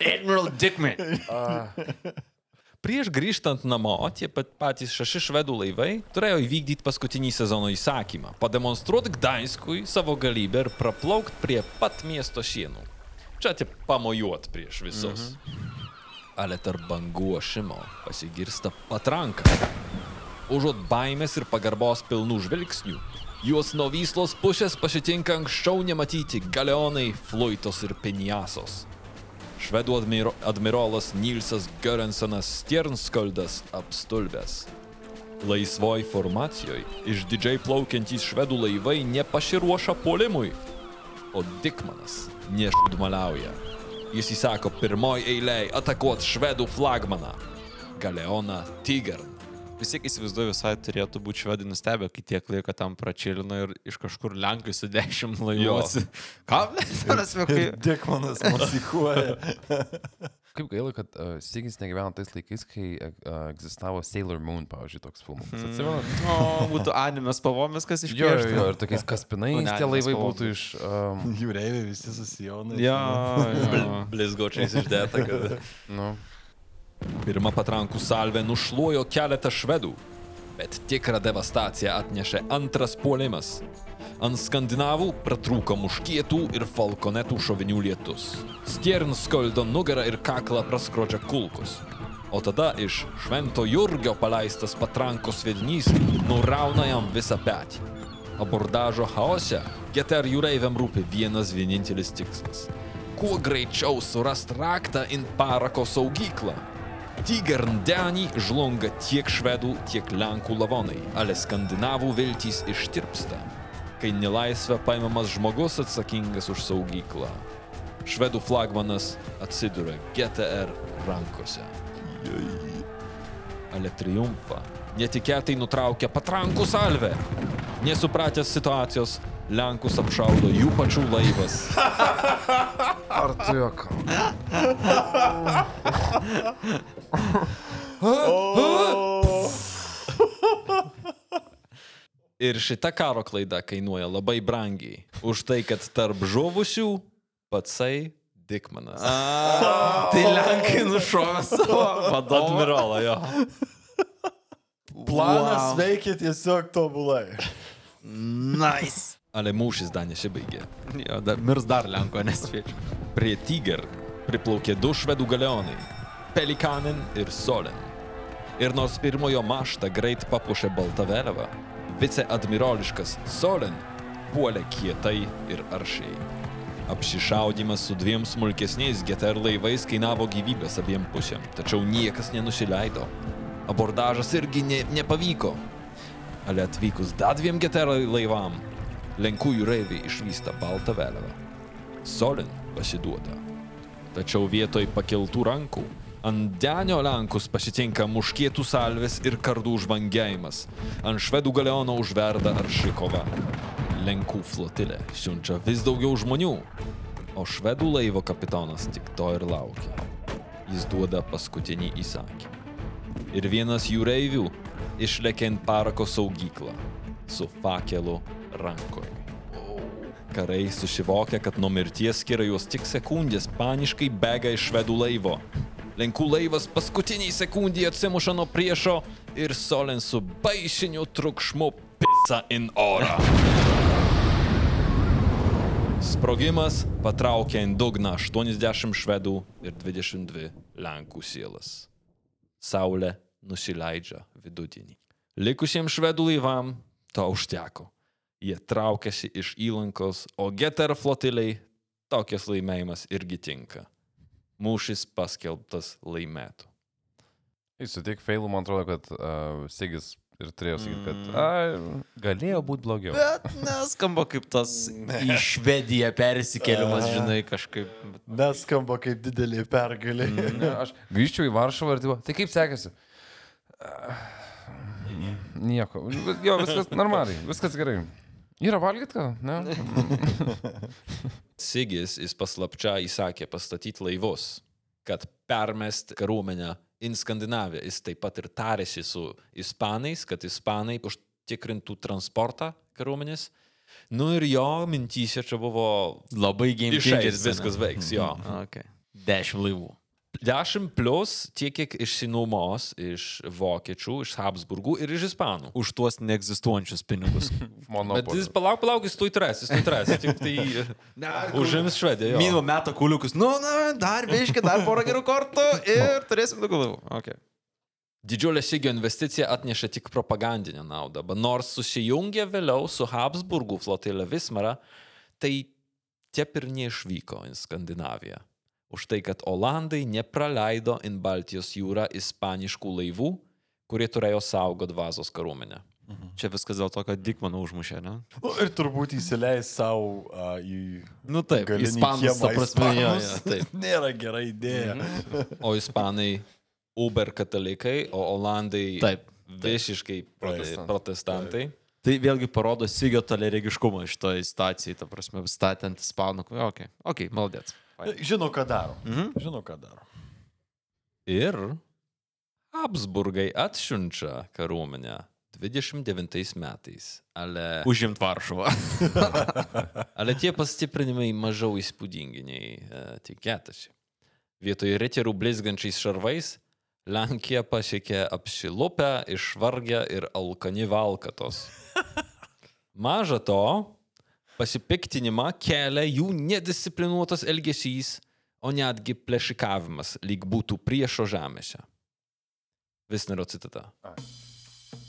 Admiral Dickman. Prieš grįžtant namo, tie pat patys šeši švedų laivai turėjo įvykdyti paskutinį sezono įsakymą - pademonstruoti Gdańskui savo galybę ir praplaukti prie pat miesto sienų. Čia tik pamojuot prieš visus. Mhm. Ale tarp bangų ošimo pasigirsta patranka. Užuot baimės ir pagarbos pilnų žvilgsnių, juos nuo vyslos pusės pasitinka anksčiau nematyti galeonai, fluitos ir peniasos. Švedų admiro, admirolas Nilsas Görensonas Stjernskoldas apstulbęs. Laisvoj formacijoje išdidžiai plaukiantys švedų laivai nepasiruošia polimui, o Dikmanas nešudmaliauja. Jis įsako pirmoji eiliai atakuoti švedų flagmaną - Galeoną Tigern. Vis tiek įsivaizduoju, visai turėtų būti švedai nustebę, kai tiek laiko tam pračilino ir iš kažkur Lenkai su dešimt laivuosi. Ką? Dikmanas mosikuoja. Kaip gaila, kad uh, Sigis negyveno tais laikais, kai uh, egzistavo Sailor Moon, pavyzdžiui, toks filmas. Mm. Atsimenat? O, būtų animės spalvomis, kas iš Jo, jo, jo, ir tokiais kaspinais tie laivai būtų iš... Um, Jūreiviai visi susijauna. Jo, jo. Blizgočiais išdėta, kad... nu, Pirma patrankų salvė nušluojo keletą švedų, bet tikrą devastaciją atnešė antras puolimas. Ant skandinavų pratrūko muškietų ir falkonetų šovinių lietus. Stjernskoldo nugarą ir kaklą praskrodžia kulkus. O tada iš Švento Jurgio paleistas patrankos sviedinys nurauna jam visą petį. Abordažo chaose Geter jūreiviam rūpi vienas vienintelis tikslas - kuo greičiau surasti raktą in parako saugyklą. Tigerndenį žlunga tiek švedų, tiek lenkų lavonai, ale skandinavų viltys ištirpsta, kai nelaisvę paimamas žmogus atsakingas už saugyklą. Švedų flagmanas atsiduria GTR rankose. Ale triumfą netikėtai nutraukia patrankų salvę. Nesupratęs situacijos, Lenkus apšaudo jų pačių laivas. ar tu jok? Ir šita karo klaida kainuoja labai brangiai. Už tai, kad tarp žuvusių patsai Dikmanas. Tai Lenkai nušovė savo vadovą. Admirolą, jo. Planas Wow. veikia tiesiog tobulai. Nice. Ale mūšis dar nesibaigė. Jo, dar, mirs dar Lenko, nespėčiau. Prie Tiger priplaukė du švedų galeonai - Pelikanin ir Solen. Ir nors pirmojo maštą greit papuošė baltą vėliavą, viceadmiroliškas Solen puolė kietai ir aršiai. Apsišaudimas su dviem smulkesniais GTR laivais kainavo gyvybės abiem pusėm, tačiau niekas nenusileido. Abordažas irgi ne, nepavyko. Ale atvykus dar dviem GTR laivam, lenkų jūreiviai išvysta baltą vėliavą. Solin pasiduoda. Tačiau vietoj pakeltų rankų ant denio Lenkus pasitinka muškėtų salvės ir kardų žvangėjimas. Ant švedų galeono užverda aršikova. Lenkų flotilė siunčia vis daugiau žmonių, o švedų laivo kapitonas tik to ir laukia. Jis duoda paskutinį įsakymą. Ir vienas jūreivių išlėkė ant parako saugyklą su fakelu rankoje. Karai susivokia, kad nuo mirties skiria juos tik sekundės, paniškai bėga iš švedų laivo. Lenkų laivas paskutinį sekundę atsimuša nuo priešo ir Solen su baisiniu trukšmu pisa in orą. Sprogimas patraukė ant dugną 80 švedų ir 22 lenkų sielas. Saulė nusileidžia vidudienį. Likusiems švedų laivam to užteko. Jie traukėsi iš įlankos, o Geter flotiliai tokias laimėjimas irgi tinka. Mūšis paskelbtas laimėtų. Jis sutik failų, man atrodo, kad uh, Sigis ir turėjo sakyti, kad a, galėjo būti blogiau. Bet neskamba kaip tas į Švediją persikėlimas, žinai, kažkaip. Neskamba kaip didelė pergalė. Ne, aš grįžčiau į Varšuvą ir tipo, tai kaip sekėsi? Nieko. Jo, viskas normaliai, viskas gerai. Yra valgyt ką? Ne? Sigis jis paslapčia įsakė pastatyti laivus, kad permest kariuomenę į Skandinaviją. Jis taip pat ir tarėsi su ispanais, kad ispanai užtikrintų transportą kariuomenės. Nu ir jo mintyse čia buvo Labai changeris, viskas veiks, jo. Okay. Dešimt laivų. 10 plus tiek, kiek išsinuomos iš vokiečių, iš Habsburgų ir iš ispanų. Už tuos neegzistuojančius pinigus. Bet jis palauk, palauk, jis tu įtras, jis tu įtras, tik tai užims Švediją. jo. Mino metą kuliukus. Nu, na, dar biški, dar porą gerų kartų ir turėsim daugiau laivų. Okay. Didžiulė Sigio investicija atneša tik propagandinę naudą, bet nors susijungė vėliau su Habsburgų flotilė Vismara, tai tiep ir neišvyko į Skandinaviją. Už tai, kad Olandai nepraleido į Baltijos jūrą ispaniškų laivų, kurie turėjo saugot vazos kariuomenę. Čia viskas dėl to, kad Dikmaną užmušė, ne? Nu, ir turbūt įsileis savo uh, į... Nu taip, ispanus, ta prasme, jo, jo, taip. Nėra gera idėja. O ispanai uber katalikai, o Olandai Taip, visiškai prote- protestantai. Tai vėlgi parodo Sigio tolerigiškumą šitoje situacijoje, ta prasme, statant ispanų. Ok, ok, maldėts. Žino, ką daro. Mhm. Žino, ką daro. Ir Habsburgai atsiunčia kariuomenę 29 metais. Ale, Užimt Varšuvą. ale tie pastiprinimai mažiau įspūdingi nei e, tikėtasi. Vietoj riterių blizgančiais šarvais Lenkija pasiekė apsilupę, išvargę ir alkani valkatos. Maža to, pasipiktinimą kelia jų nedisciplinuotas elgesys, o netgi plėšikavimas, lyg būtų priešo žemėse. Visnerio citata.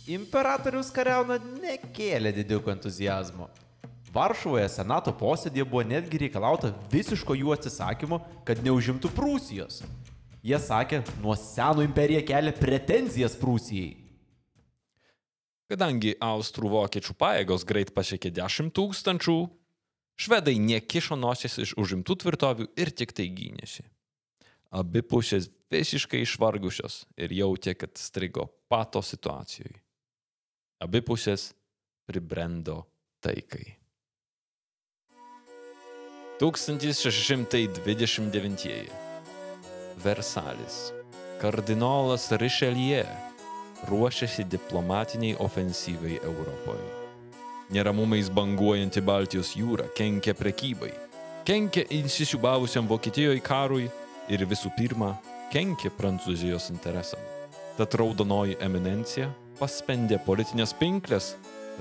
Imperatorius kariauna nekėlė didikų entuzijazmo. Varšuvoje senato posėdėje buvo netgi reikalauta visiško jų atsisakymo, kad neužimtų Prūsijos. Jie sakė, nuo seno imperija kelia pretenzijas Prūsijai. Kadangi austrų vokiečių pajėgos greit pasiekė 10 tūkstančių, švedai nekišo nosies iš užimtų tvirtovių ir tik tai gynėsi. Abi pusės visiškai išvargusios ir jautė, kad strigo pato situacijoje. Abi pusės pribrendo taikai. 1629. Versalis. kardinolas Richelieu ruošiasi diplomatiniai ofensyvai Europoje. Neramumais banguojanti Baltijos jūra kenkia prekybai, kenkia įsisiubavusiam Vokietijoje karui ir visų pirma kenkia Prancūzijos interesam. Tad raudonoji eminencija paspendė politinės pinklės,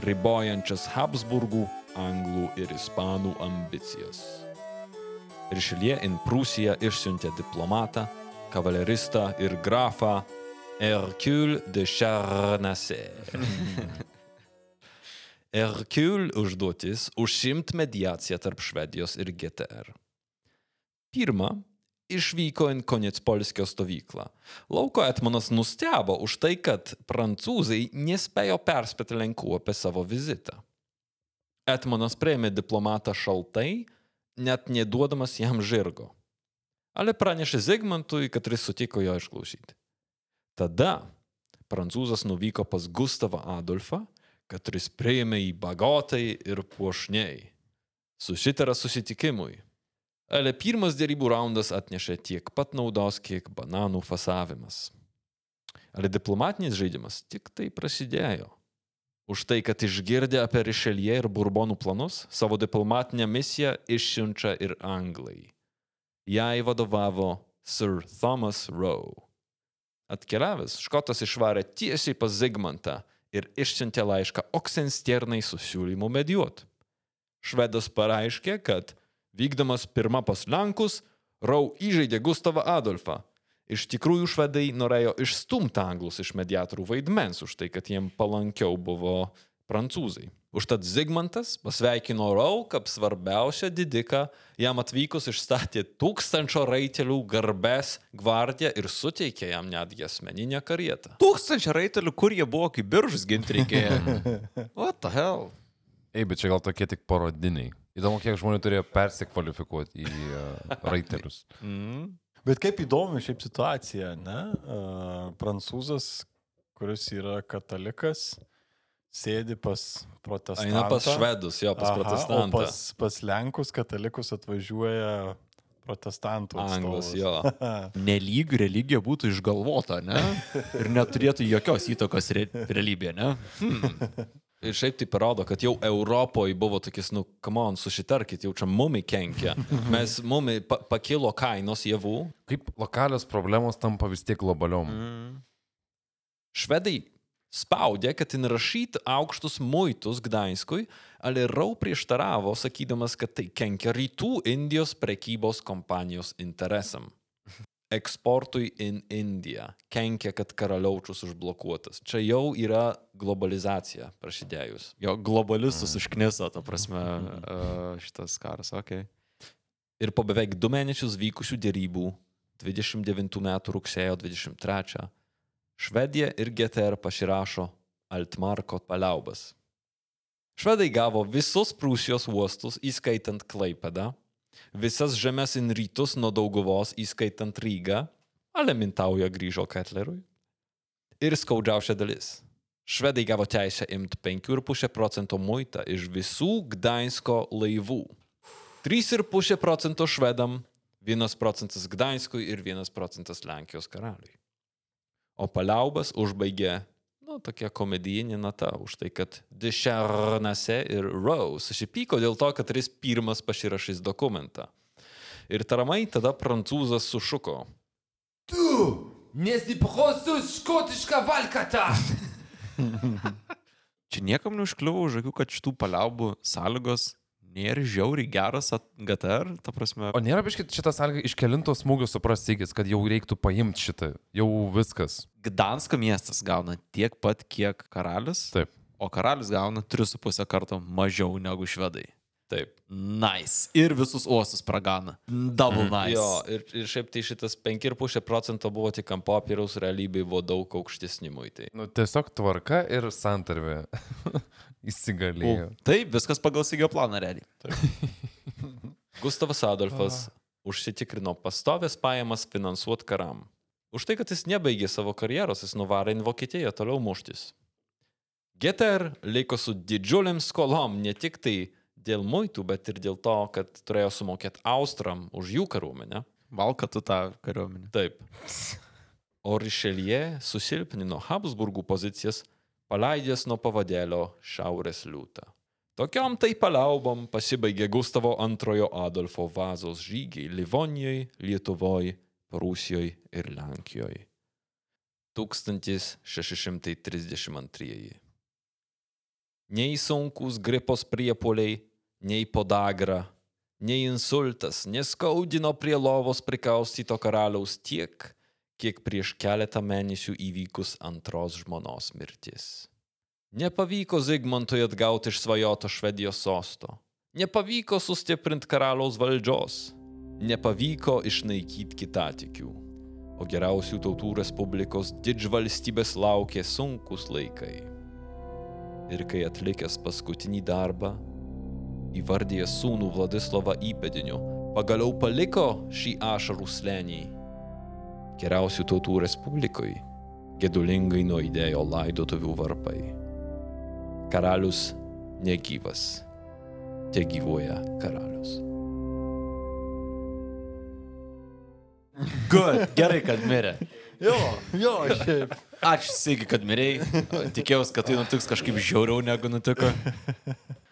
ribojančias Habsburgų, anglų ir ispanų ambicijas. Rišelie in Prūsiją išsiuntė diplomatą, kavaleristą ir grafą Hercule de Charnasse. Hercule užduotis užsimt mediaciją tarp Švedijos ir GTR. Pirma, išvyko į Konitspolskio stovyklą. Lauko Etmanas nustebo už tai, kad prancūzai nespėjo perspėti Lenkų apie savo vizitą. Etmanas prieimė diplomatą šaltai, net neduodamas jam žirgo. Ale pranešė Zigmantui, kad jis sutiko jo išklausyti. Tada prancūzas nuvyko pas Gustavą Adolfą, kad jis priėmė jį bagotai ir puošniai. Susitara susitikimui. Ale pirmas dėrybų raundas atnešė tiek pat naudos, kiek bananų fasavimas. Ale diplomatinis žaidimas tik tai prasidėjo. Už tai, kad išgirdę apie Rišelie ir Burbonų planus, savo diplomatinę misiją išsiunčia ir Anglai. Jai vadovavo Sir Thomas Rowe. Atkeliavęs, škotas išvarė tiesiai pas Zigmantą ir išsiuntė laišką Oksenstiernai su siūlymu medijuoti. Švedas pareiškė, kad vykdamas pirmą pas Lenkus, Rau įžaidė Gustavą Adolfą. Iš tikrųjų, švedai norėjo išstumti anglus iš mediatorių vaidmens už tai, kad jiem palankiau buvo prancūzai. Užtat Zigmantas pasveikino Rau, kaip svarbiausią didiką, jam atvykus išstatė tūkstančio raitelių garbės gvardiją ir suteikė jam netgi asmeninę karietą. Tūkstančiai raitelių, kur jie buvo, kaip biržus ginti reikėjo. What the hell? Ei, bet čia gal tokie tik parodiniai. Įdomu, kiek žmonių turėjo persikvalifikuoti į uh, raitelius. Mm. Bet kaip įdomi šiaip situacija, ne? Uh, prancūzas, kuris yra katalikas, sėdi pas protestantą. Eina pas švedus, jo, pas Aha, protestantą. O pas, pas lenkus katalikus atvažiuoja protestantų. Anglas, jo. Nelyg religija būtų išgalvota, ne? Ir neturėtų jokios įtakos re realybėje, ne? Hmm. Ir šiaip tai parodo, kad jau Europoje buvo tokis, nu, come on, susitarkit, jau čia mumi kenkia. Mes mumi pa pakilo kainos javų. Kaip lokalios problemos tampa vis tiek globaliom. Mm. Švedai spaudė, kad įrašytų aukštus muitus Gdainskui, ale Rau prieštaravo, sakydamas, kad tai kenkia rytų Indijos prekybos kompanijos interesam. Eksportui į Indiją kenkia, kad karaliaučius užblokuotas. Čia jau yra globalizacija prasidėjus. Jo globalistus užkniso, ta prasme, uh, šitas karas, okei. Okay. Ir po beveik du mėnesius vykusių dėrybų 29 metų rugsėjo 23 Švedija ir GTR pasirašo Altmarko paliaubas. Švedai gavo visus Prūsijos uostus, įskaitant Klaipedą, visas žemės in rytus nuo Dauguvos, įskaitant Rygą, ale Mintauja grįžo Ketlerui. Ir skaudžiausia dalis. Švedai gavo teisę imti 5,5 procento muitą iš visų Gdainsko laivų. 3,5 procento švedam, 1 procentas Gdainskui ir 1 procentas Lenkijos karaliui. O paliaubas užbaigė, nu, tokia komedijinė nata už tai, kad Dešarnase ir Rose susipyko dėl to, kad jis pirmas pasirašys dokumentą. Ir taramai tada prancūzas sušuko. Tu, nesiprosus škotišką valkatą. Čia niekam neužkliuvo už akių, kad šitų paliaubų sąlygos nėra žiauriai geras GTR, ta prasme. O nėra biškit šitą sąlygą iš kelinto smūgio suprastigis, kad jau reiktų paimti šitą, jau viskas. Gdansko miestas gauna tiek pat, kiek karalius. Taip. O karalius gauna 3,5 karto mažiau negu švedai. Taip. Nice. Ir visus uostus pragana. Double nice. Jo, ir, ir šiaip tai šitas 5,5 procento buvo tik ant popieriaus, realybėje buvo daug aukštesni muitai. Nu, tiesiog tvarka ir santarvė įsigalėjo. Taip, viskas pagal Sigio planą realiai. Gustavas Adolfas užsitikrino pastovės pajamas finansuoti karam. Už tai, kad jis nebaigė savo karjeros, jis nuvarė į Vokietiją toliau muštis. GTR liko su didžiuliam skolom ne tik tai dėl muitų, bet ir dėl to, kad turėjo sumokėti Austram už jų kariuomenę. Valka tu tą kariuomenę. Taip. o Rišelie susilpnino Habsburgų pozicijas, paleidęs nuo pavadėlio Šiaurės liūtą. Tokiom tai paliaubom pasibaigė Gustavo II Adolfo Vazos žygiai Livonijoje, Lietuvoje, Prūsijoje ir Lenkijoje. 1632. Nei sunkus gripos priepoliai, nei podagra, nei insultas neskaudino prie lovos prikaustyto karaliaus tiek, kiek prieš keletą mėnesių įvykus antros žmonos mirtis. Nepavyko Zigmantui atgauti išsvajoto Švedijos sosto. Nepavyko sustiprinti karaliaus valdžios. Nepavyko išnaikyti kitatikių. O geriausių tautų respublikos didžvalstybės laukė sunkus laikai. Ir kai atlikęs paskutinį darbą, įvardėjęs sūnų Vladislavą įpėdiniu, pagaliau paliko šį ašarų slenį. Geriausių tautų respublikoje gedulingai nuaidėjo laidotuvių varpai. Karalius negyvas, te gyvoja karalius. Good. Gerai, kad mirė. Jo, jo, šiaip. Ačiū, Sigi, kad mirėjai. Tikėjausi, kad tai nutiks kažkaip žiauriau negu nutiko.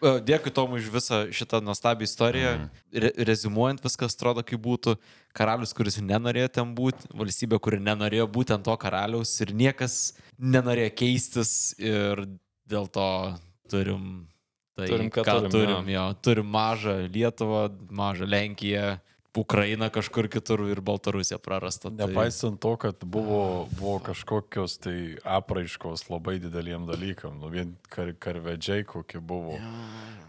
Dėkui Tomui už visą šitą nuostabią istoriją. Re rezumuojant, viskas atrodo, kaip būtų karalius, kuris nenorėjo ten būti, valstybė, kuri nenorėjo būtent to karaliaus ir niekas nenorėjo keistis ir dėl to turim tai, Turim, ką ką turim, turim. Jo, turim mažą Lietuvą, mažą Lenkiją, Ukrainą kažkur kitur ir Baltarusiją prarastą. Tai... Nepaisant to, kad buvo, buvo kažkokios tai apraiškos labai dideliem dalykam, nu vien kar, karvedžiai kokie buvo,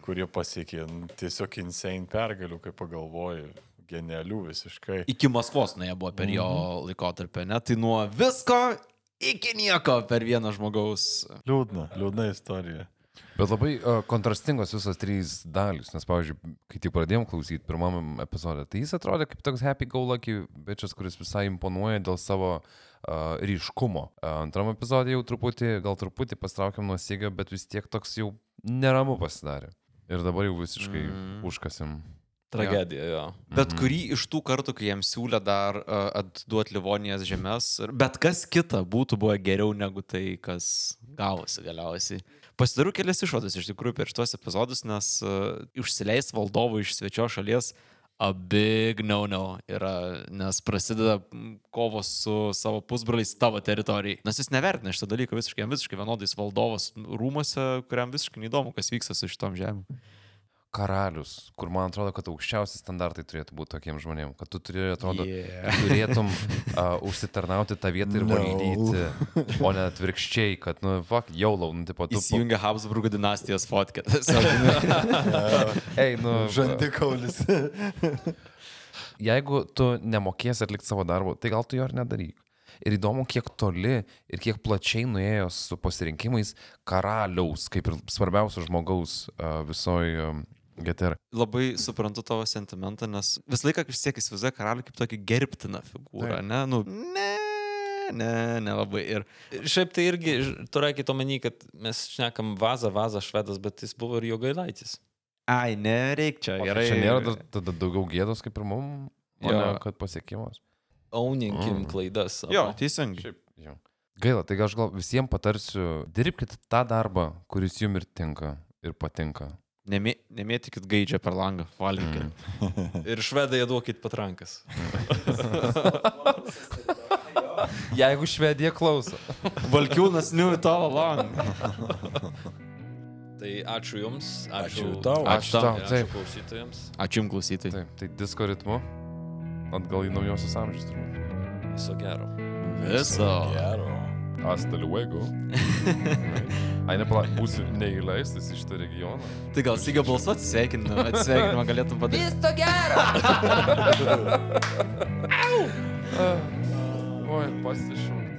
kurie pasiekė nu, tiesiog insane pergalių, kai pagalvoji, genialių visiškai. Iki Maskvos nuėjo buvo per jo laikotarpį, ne? Tai nuo visko iki nieko per vieną žmogaus. Liūdna, liūdna istorija. Bet labai uh, kontrastingos visos trys dalys, nes, pavyzdžiui, kai tik pradėjom klausyti pirmam epizodė, tai jis atrodė kaip toks happy go lucky bičias, kuris visai imponuoja dėl savo uh, ryškumo. Uh, antram epizodė jau truputį, gal truputį pastraukiam nuo sėgio, bet vis tiek toks jau neramu pasidarė. Ir dabar jau visiškai mm. užkasim. Tragedija, jo. Bet kurį iš tų kartų, kai jam siūlė dar uh, atduoti Livonijos žemės, bet kas kita būtų buvę geriau negu tai, kas gavosi galiausiai. Pasidariau kelias išvadas iš tikrųjų per šitos epizodus, nes uh, užsileis valdovų iš svečio šalies a big no-no yra, nes prasideda kovos su savo pusbroliais tavo teritorijai. Nes jis nevertina šitą dalyką visiškai, jam visiškai vienodais valdovas rūmose, kuriam visiškai neįdomu, kas vyksta su šitom žemėm. Karalius, kur man atrodo, kad aukščiausi standartai turėtų būti tokiem žmonėm, kad tu turi, atrodo, Yeah. turėtum uh, užsitarnauti tą vietą ir No. valdyti, o ne atvirkščiai, kad, nu, fuck, jau lau, nu, tipo, tu... Įsijungia Habsburgo dinastijos fotkę. Ei, nu. Žandikaulis. Jeigu tu nemokėsi atlikti savo darbo, tai gal tu jo ir nedaryk. Ir įdomu, kiek toli ir kiek plačiai nuėjo su pasirinkimais karaliaus, kaip ir svarbiausio žmogaus uh, visoje um, GTR. Labai suprantu tavo sentimentą, nes visą laiką vis tiek įsivaizduoju karalių kaip tokį gerbtiną figūrą, Taip. ne? Nu, ne, ne, nelabai. Ir Šiaip tai irgi turėkite omeny, kad mes šnekam vazą, vazą švedas, bet jis buvo ir jo gailaitis. Ai, nereik čia, O gerai. Čia nėra dar- tada daugiau gėdos kaip ir mum, o ne kad pasiekimas. Auninkim Mm. klaidas. savo. Jo, teisingai. Gaila, tai aš gal visiems patarsiu, dirbkite tą darbą, kuris jums ir tinka ir patinka. Nemė, nemėtykit gaidžią per langą, valgykit. Mm. Ir švedai duokit patrankas. Jeigu Švedija klauso. Valkiūnas niu tavo langą. Tai ačiū Jums, ačiū, Ačiū tau. Ačiū tau, ačiū taip. klausytojams. Ačiū jums klausytojai. Taip, tai disko ritmu. Atgal į naujosius amžius turbūt. Viso gero. Viso. Gero. Hasta luego. Ai, nepala, būsiu neįleistas iš šitą regioną. Tai gal Sigio balsuoti sveikinimą, atsveikinimą galėtum padaryti. Viso gero. Oi, pasišau.